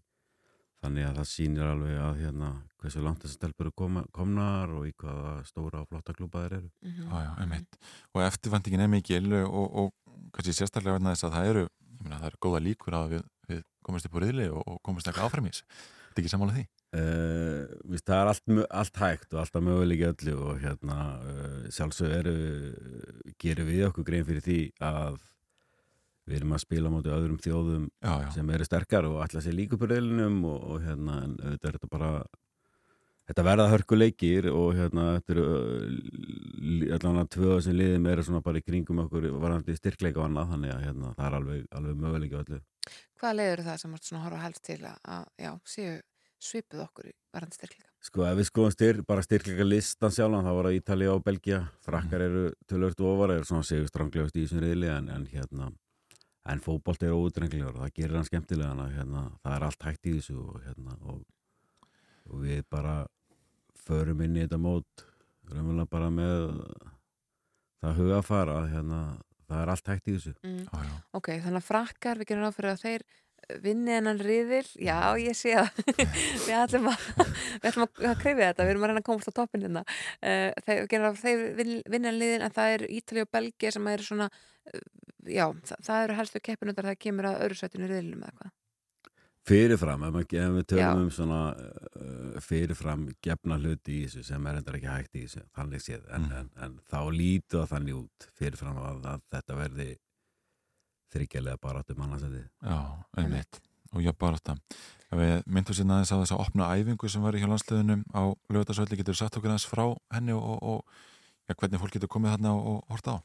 [SPEAKER 18] þannig að það sýnir alveg að hérna hversu langt þessi stelpur eru koma, komnar og í hvaða stóra og flotta klúpa þeir eru
[SPEAKER 2] Mhm.
[SPEAKER 1] Já, já, einmitt. Og eftirvæntingin er mikil og, og kannski sérstaklega verðna þess að það eru, ég meina, það eru góða líkur að við, við komumst upp úr riðli og, og komumst ekki áfram í þessu. Þetta er ekki sammála því?
[SPEAKER 18] Uh, víst, það er allt, allt hægt og alltaf möguleiki öllu og hérna uh, sjálfsög eru gerum við okkur grein fyrir því að við erum að spila á móti öðrum þjóðum
[SPEAKER 1] já, já.
[SPEAKER 18] sem eru sterkar og ætla sér líka upp reylinum og, og hérna en auðvitað er þetta bara þetta verða hörkuleikir og hérna þetta eru uh, allan að tvöða sem liðum eru svona bara í kringum okkur varandi styrkleika og annað þannig að hérna, það er alveg, alveg möguleiki öllu.
[SPEAKER 2] Hvaða leiður það sem varst svona horfa helst til að, já, séu svipuð okkur varandi styrkleika?
[SPEAKER 18] Sko ef við skoðum styr, bara styrkleika listan sjálfan þá var það Ítalija og Belgia frakkar eru tölvört ofar eru svona segur stranglegast í þessum reyðli en, en hérna en fótbolt eru ódrenglegar og það gerir hann skemmtilega að hérna, það er allt hægt í þessu og hérna og, og við bara förum inn í þetta mót. Raunverulega bara með það huga að fara hérna, það er allt hægt í þessu.
[SPEAKER 2] Mm.
[SPEAKER 1] Já.
[SPEAKER 2] Ok, þannig að frakkar, við gerum ráð fyrir að þeir eh, vinni hennan riðil, já ég sé að við ætlum að við ætlum að krifja þetta, við erum að reyna að komast á toppin hérna, uh, þeir, við gerum ráð fyrir að þeir vin- vinna liðin en það er Ítalía og Belgia sem eru svona uh, já, það, það eru helstu keppinundar það kemur að öðru sætinu riðilum eða hvað
[SPEAKER 18] fyrirfram, ef, við
[SPEAKER 2] Já.
[SPEAKER 18] tölum um svona uh, fyrirfram gefna hluti í þessu sem er endar ekki hægt í þessu þannig séð, en, en, en þá lítu það þannig út fyrirfram að, að þetta verði þryggjarlega bara áttum mannasendi
[SPEAKER 1] Já, einmitt. Og þetta. Við myndum sér aðeins á þess að opna æfingu sem var í hjá landsliðunum á lögutarsvöldi. Getur sagt okkur aðeins frá henni og, og, og ja, hvernig fólk getur komið þarna og, og horta á?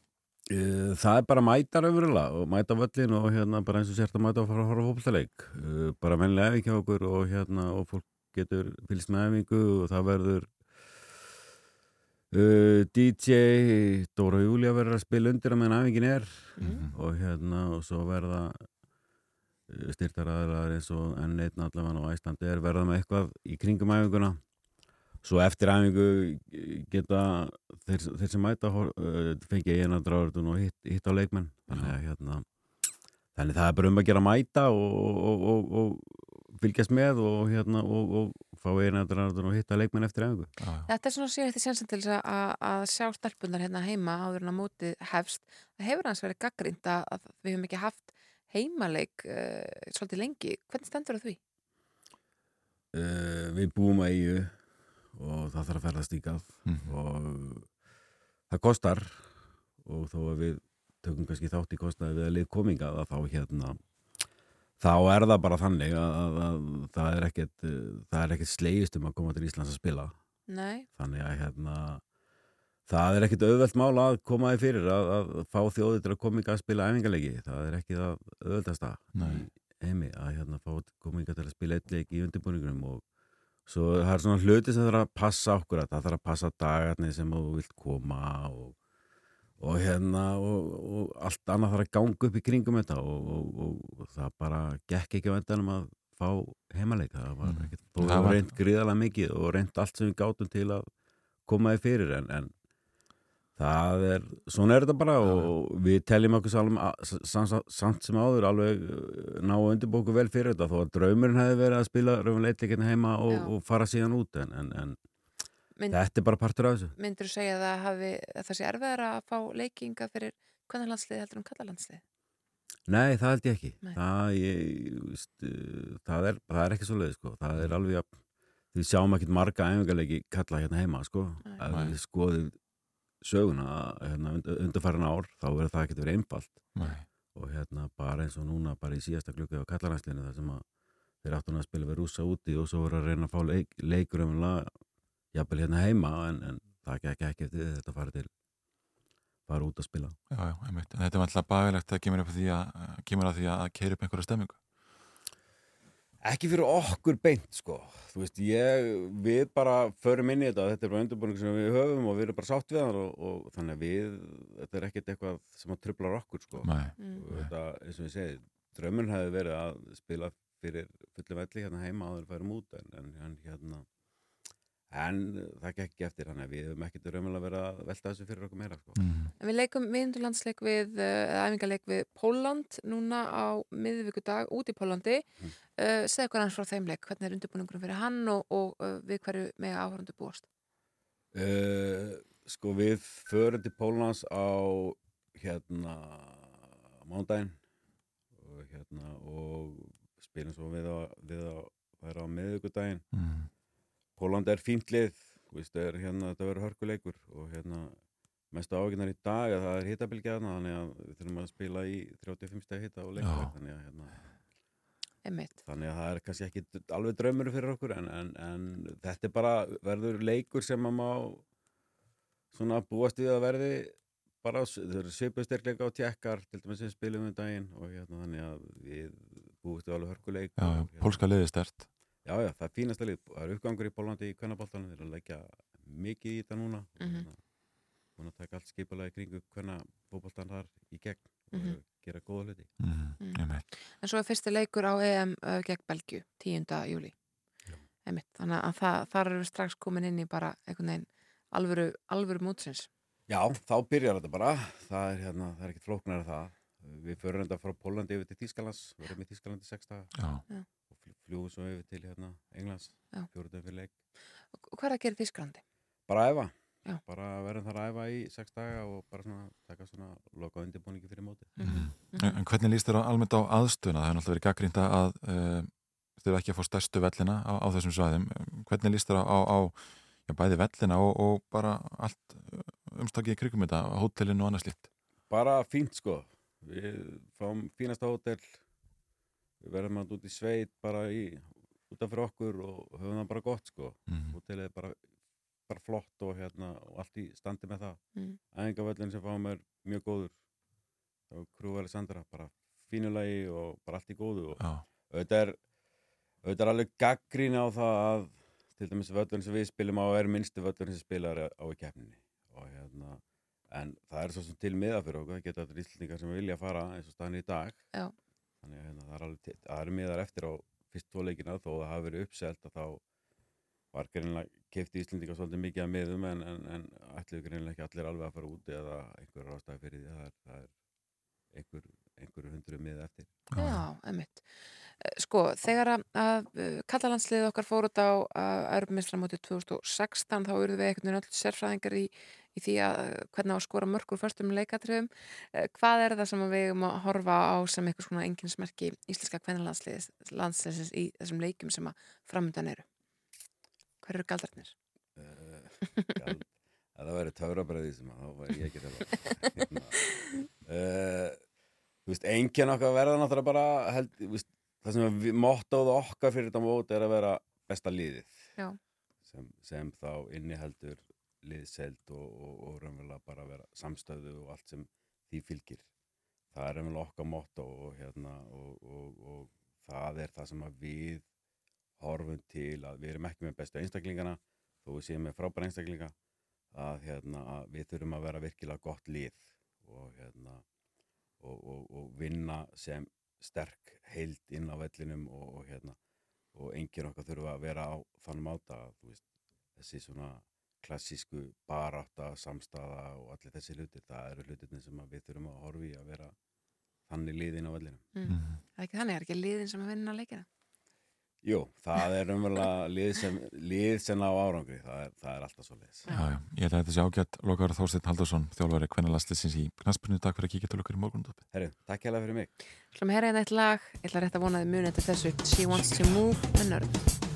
[SPEAKER 18] Það er bara mætar öfrulega og mæta völlin og hérna bara eins og sért að mæta og fara að horfa fókbaltaleik uh, bara venlega efi hjá okkur og hérna og fólk getur fylgst með efingu og það verður uh, DJ Dóra Júlia verður að spila undir að meðan efingin er og hérna og svo verða styrtaraðilar eins og enn einn allavega á Æslandi er verða með eitthvað í kringum æfinguna svo eftir æfingu geta þeir, þeir sem mæta uh, fengið eina dráðurinn og hitt, hitt á leikmenn þannig að hérna þannig það er bara um að gera mæta og, og, og, og fylgjast með og hérna og, og fá eina dráðurinn og hitta leikmenn eftir æfingu
[SPEAKER 2] Þetta er svona síðan eftir sensan til þess að, að sjá stelpunar hérna heima áður en að mótið hefst. Það hefur hans verið gaggrind að, að við höfum ekki haft heimaleik uh, svolítið lengi. Hvernig stendur það því?
[SPEAKER 18] uh, við búum að eigu og það þarf að ferðast í gaf og það kostar og þó að við tökum kannski þátt í kostnaði við að lið kominga þá hérna þá er það bara þannig að, að, að það er ekkert það er ekkert slegist um að koma til Íslands að spila
[SPEAKER 2] Nei.
[SPEAKER 18] þannig að hérna það er ekkert auðvelt mál að koma því fyrir að, að fá þjóðið til að kominga að spila æfingarleiki, það er ekki það auðveldasta
[SPEAKER 1] Nei.
[SPEAKER 18] í heimi að hérna fá kominga til að spila eitt leik í undirbúningunum og svo það er svona hluti sem þarf að passa okkur að það þarf að passa dagarnir sem þú vilt koma og, og hérna og, og allt annað þarf að ganga upp í kringum þetta og, og, og það bara gekk ekki á endanum að fá heimaleik það var ekkert, þó
[SPEAKER 1] Það var-
[SPEAKER 18] reynd gríðalega mikið og reynd allt sem við gátum til að koma því fyrir en, en Það er, svona er þetta bara og við teljum okkur samt, samt sem áður alveg uh, ná að undirbóku vel fyrir þetta þó að draumurinn hefði verið að spila raunleitleikinni heima og, og fara síðan út en, en, en
[SPEAKER 2] Mynd-
[SPEAKER 18] þetta er bara partur af þessu.
[SPEAKER 2] Myndur þú segja að það, hafi, að það sé erfiðar að fá leikinga fyrir hvernig landslið heldur um kallalandslið?
[SPEAKER 18] Nei, það held ég ekki. Það, ég, víst, uh, það, er, það er ekki svo leið, sko. Það er alveg að við sjáum ekkert marga æfingarleiki kalla hérna heima, sko. Ef
[SPEAKER 1] Nei.
[SPEAKER 18] við skoðum söguna hérna, und- undanfarin ár, þá verður það ekkert verið einfalt.
[SPEAKER 1] Nei.
[SPEAKER 18] Og hérna bara eins og núna, bara í síðasta glukku á kallaranslinu, þar sem að þeir áttu að spila við rúsa úti og svo voru að reyna að fá leik, leikur um jafnvel hérna heima, en, en það gekk ekki eftir þetta farið til fara út að spila.
[SPEAKER 1] Já, já, einmitt. En þetta er alltaf bagalegt að kemur, upp að því að, kemur að því að keira upp einhverja stemmingu.
[SPEAKER 18] Ekki fyrir okkur beint, sko. Þú veist, ég, við bara förum inn í þetta, þetta er bara undirbúning sem við höfum og við erum bara sátt við það og, og þannig að við, þetta er ekkert eitthvað sem að trublar okkur, sko.
[SPEAKER 1] Nei.
[SPEAKER 18] Og þetta, eins og ég segi, draumurinn hefði verið að spila fyrir fullum velli hérna heima áður en færum út, en, en hérna, en það gekk ekki eftir, þannig að við höfum ekkert verið að velta þessu fyrir okkur meira, sko.
[SPEAKER 2] En við leikum viðundurlandsleik við, uh, eða æfingarleik við Póland núna á miðvíkudag út í Pólandi.
[SPEAKER 18] Mm.
[SPEAKER 2] Uh, segð okkur hans frá þeim leik, hvernig er undirbúningurum fyrir hann og, og uh, við hverju með áhörundu búast?
[SPEAKER 18] Uh, sko við förum til Pólans á hérna mándaginn og hérna og spilum svo við að, vera á miðvikudaginn
[SPEAKER 1] Mm.
[SPEAKER 18] Póland er fínt lið þú veist, er, hérna, þetta verður hörkuleikur og hérna mestu ágætnar í dag að það er hittabilgjaðna þannig að við þurfum að spila í 35 steg hitta og leikur þannig að hérna
[SPEAKER 2] Einmitt.
[SPEAKER 18] þannig að það er kannski ekki alveg draumur fyrir okkur en, en, en þetta er bara verður leikur sem að má svona búast við að verði bara svipustyrkleika og tjekkar til dæmis sem spilum við daginn og hérna þannig að við búist við alveg hörkuleik
[SPEAKER 1] Já, já,
[SPEAKER 18] hérna,
[SPEAKER 1] pólska liðið stert.
[SPEAKER 18] Já, já, það er fínasta lið það er uppgangur í Pólandi í kvennaboltanum þeir eru að leggja mikið í þetta núna og
[SPEAKER 2] Mhm.
[SPEAKER 18] hérna, búin að taka allt skipulega í kringu hvenna fótboltan þar í gegn og
[SPEAKER 2] Mhm.
[SPEAKER 18] eru að gera góða hluti
[SPEAKER 1] Mm.
[SPEAKER 2] En svo er fyrsti leikur á EM gegn Belgju, 10. júli. Einmitt. Þannig að það, þar eru strax komin inn í bara einhvern veginn alvöru, alvöru mótsins.
[SPEAKER 18] Já, þá byrjar þetta bara. Það er, hérna, það er ekkert flóknar af það. Við förum þetta frá Pólandi yfir til Þýskalands, við erum í Þýskalandi sex daga
[SPEAKER 1] Já.
[SPEAKER 2] Já.
[SPEAKER 18] og fl- fljúum svo yfir til hérna, Englands, fjóruðum fyrir leik.
[SPEAKER 2] Og hvað er að gera Þýskalandi?
[SPEAKER 18] Bara að æfa,
[SPEAKER 2] Já.
[SPEAKER 18] bara verðum þar að æfa í sex daga og bara svona taka svona loka undirbúningi fyrir móti.
[SPEAKER 2] Mhm.
[SPEAKER 1] En, en hvernig líst þér almennt á aðstöðuna? Það hefur náttúrulega verið gaggrínda að uh, þau ekki að fá stærstu vellina á, á þessum svæðum. Hvernig líst þér á, á, á já, bæði vellina og, og bara allt umstakið í krigum þetta, hótelinu og annað slíkt?
[SPEAKER 18] Bara fínt sko, við fáum fínasta hótel, við verðum að út í sveit bara í, fyrir okkur og höfum það bara gott sko.
[SPEAKER 1] Mhm.
[SPEAKER 18] Hótelið er bara, bara flott og, hérna, og allt í standi með það.
[SPEAKER 2] Mm.
[SPEAKER 18] Æðingavöllin sem fáum er mjög góður og Krú Alessandra bara fínulegi og bara allt í góðu og
[SPEAKER 1] Já.
[SPEAKER 18] auðvitað er, auðvitað er alveg gaggríni á það að til dæmis völlin sem við spilum á er minnstu völlin sem spilar á í keppninni og hérna en það er svo sem til miða fyrir okkur það geta allir íslendingar sem vilja fara eins og staðin í dag
[SPEAKER 2] Já.
[SPEAKER 18] þannig að hérna, það er alveg það eru miðar eftir á fyrst tvo leikina þó að það hafi verið uppselt að þá var greinlega kefti Íslendingar svolítið mikið að miðum en, en, en ætluðu greinlega ekki allir alveg að fara úti eða einhver ástæði fyrir því það er, það er einhver, einhver hundru mið eftir
[SPEAKER 2] Já, einmitt. Eh, Sko, þegar að, að kallalandsliðið okkar fór út á Europamistramóti 2016 þá eruð við einhvern veginn öll sérfræðingar í, í því að eh, hvernig á að skora mörgur fyrstum leikatriðum. Eh, Hvað er það sem við eigum að horfa á sem einhvers konar enginsmerki íslenska kvennalandsliðis í þessum leikum sem að framöndan eru? Hver eru galdarnir?
[SPEAKER 18] Gald, að það væri töfrabröði sem að þá væri ég ekki það hérna, uh, þú veist, enginn okkar verða náttúrulega bara held, veist, það sem við mottóð okkar fyrir þetta mót er að vera besta liðið. Sem, sem þá inniheldur liðselt og, og, og raunverulega bara vera samstöðu og allt sem því fylgir. Það er raunverulega okkar motto og, hérna, og, og, og það er það sem við horfum til að við erum ekki með bestu einstaklingana þó við séum með frábæra einstaklinga að, hérna, að við þurfum að vera virkilega gott lið og, hérna, og, og, og vinna sem sterk heild inn á vellinum og, og, hérna, og enginn okkar þurfa að vera á þann máta að þú veist, þessi svona klassísku barátta, samstaða og allir þessi hlutir, það eru hlutirni sem að við þurfum að horfi að vera þannig liðin á vellinu.
[SPEAKER 16] Mm. Það er ekki þannig, það er ekki liðin sem að vinna leikina.
[SPEAKER 18] Jú, það er umverulega lið sem, lið sem á árangri, það er, það er alltaf svo liðs.
[SPEAKER 1] Já, já, ég held að þetta sé ágætt Lókar Þórsteinn Haldarsson, þjálfari kvennalastisins í Knaspunni, takk fyrir að kíkja til okkur í morgunundöpi.
[SPEAKER 18] Herru, takk hérlega fyrir mig.
[SPEAKER 16] Slum að herra einn eitt lag, ég ætla rétt að vona að þið muni eftir þessu She Wants to Move með nörd.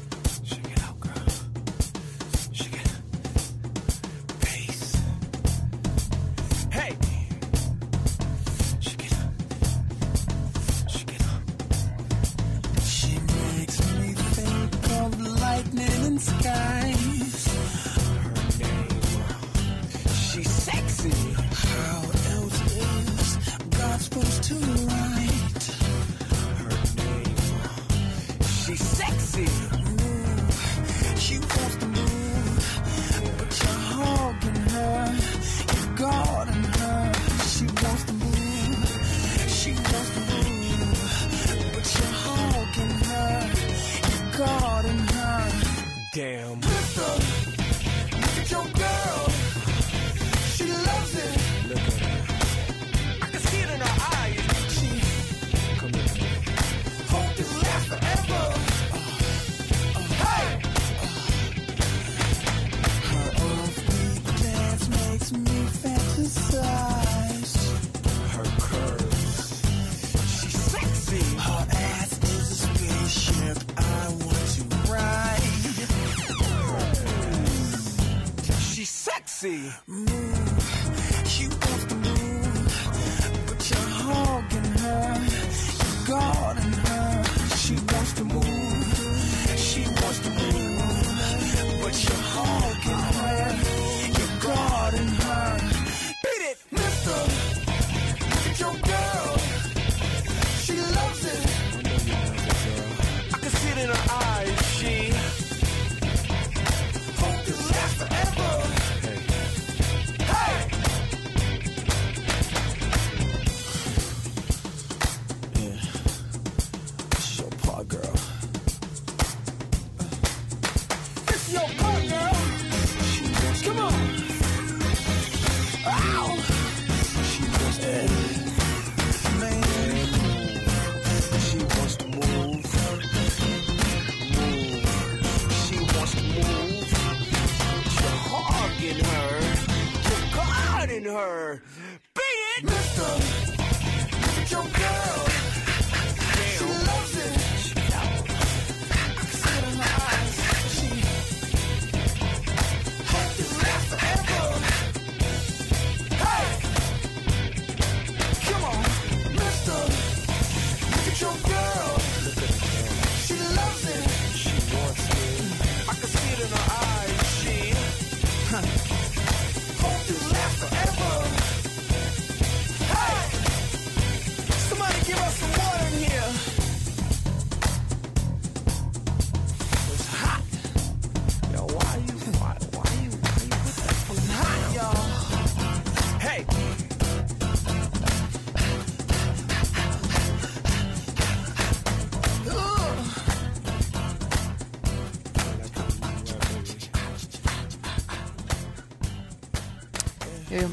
[SPEAKER 16] Mm.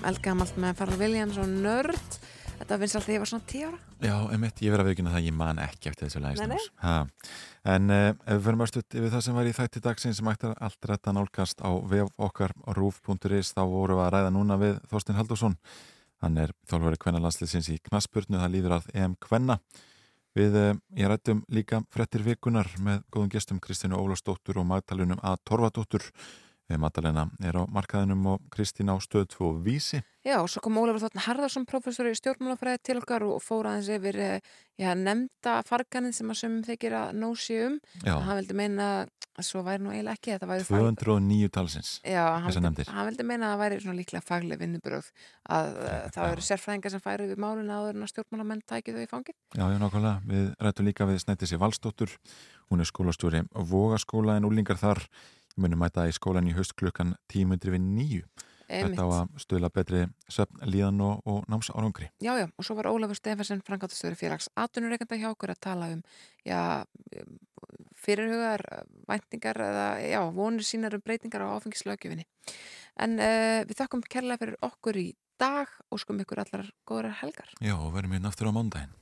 [SPEAKER 16] Eldgamalt með Farrell Williams og nörd. Þetta finnst alltaf ég var svona 10 ára.
[SPEAKER 1] Já, einmitt, ég verið að viðkynna það að ég man ekki eftir þessu lægist En uh, ef við fyrir mörgstuð yfir það sem var í þætti dagsins sem ætti allt rétt að nálgast á vef okkar rúf.is þá vorum við að ræða núna við Þorstein Haldursson hann er þjálfari kvennalandsliðsins í Knaspurnu það líður að EM Kvenna Við, uh, ég rættum líka frettir vikunar með góðum gestum Kristínu Ólafsdóttur og Magdalunum A. Torfadóttur Magdalena er á markaðinum og Kristín á stöð 2 vísi
[SPEAKER 16] Já, og svo kom Ólafur Þóttin Harðarsson, professor í stjórnmálafræði til okkar og fór aðeins yfir eh, já, nefnda farganin sem að sömum þykir að nósi um.
[SPEAKER 1] Já.
[SPEAKER 16] Hann vildi meina að svo væri nú eiginlega ekki, þetta væri
[SPEAKER 1] 209 talsins
[SPEAKER 16] Já, hann hann vildi meina að það væri svona líklega fagleg vinnubröð að uh, það eru sérfræðingar sem færi við málun áður en að stjórnmálamenn tæki þau í fangi.
[SPEAKER 1] Já, já, nákvæmlega. Við rættum líka við Snættissi Valstóttur. Hún er skólastjóri Vogaskóla en úlingar þar munum mæta í skólan í höst klukkan
[SPEAKER 2] 10.09
[SPEAKER 19] Þetta á að stöðla betri söfn, líðan og, og náms árangri.
[SPEAKER 2] Já, já, og svo var Ólafur Stefansson, frangatastöður félags aðtunureikenda hjá okkur að tala um já, fyrirhugar, væntingar eða já, vonir sínar um breytingar á áfengislögjöfinni. En uh, við þakkum kærlega fyrir okkur í dag og skum ykkur allar góðar helgar.
[SPEAKER 19] Já, og verðum hérna aftur á mándaginn.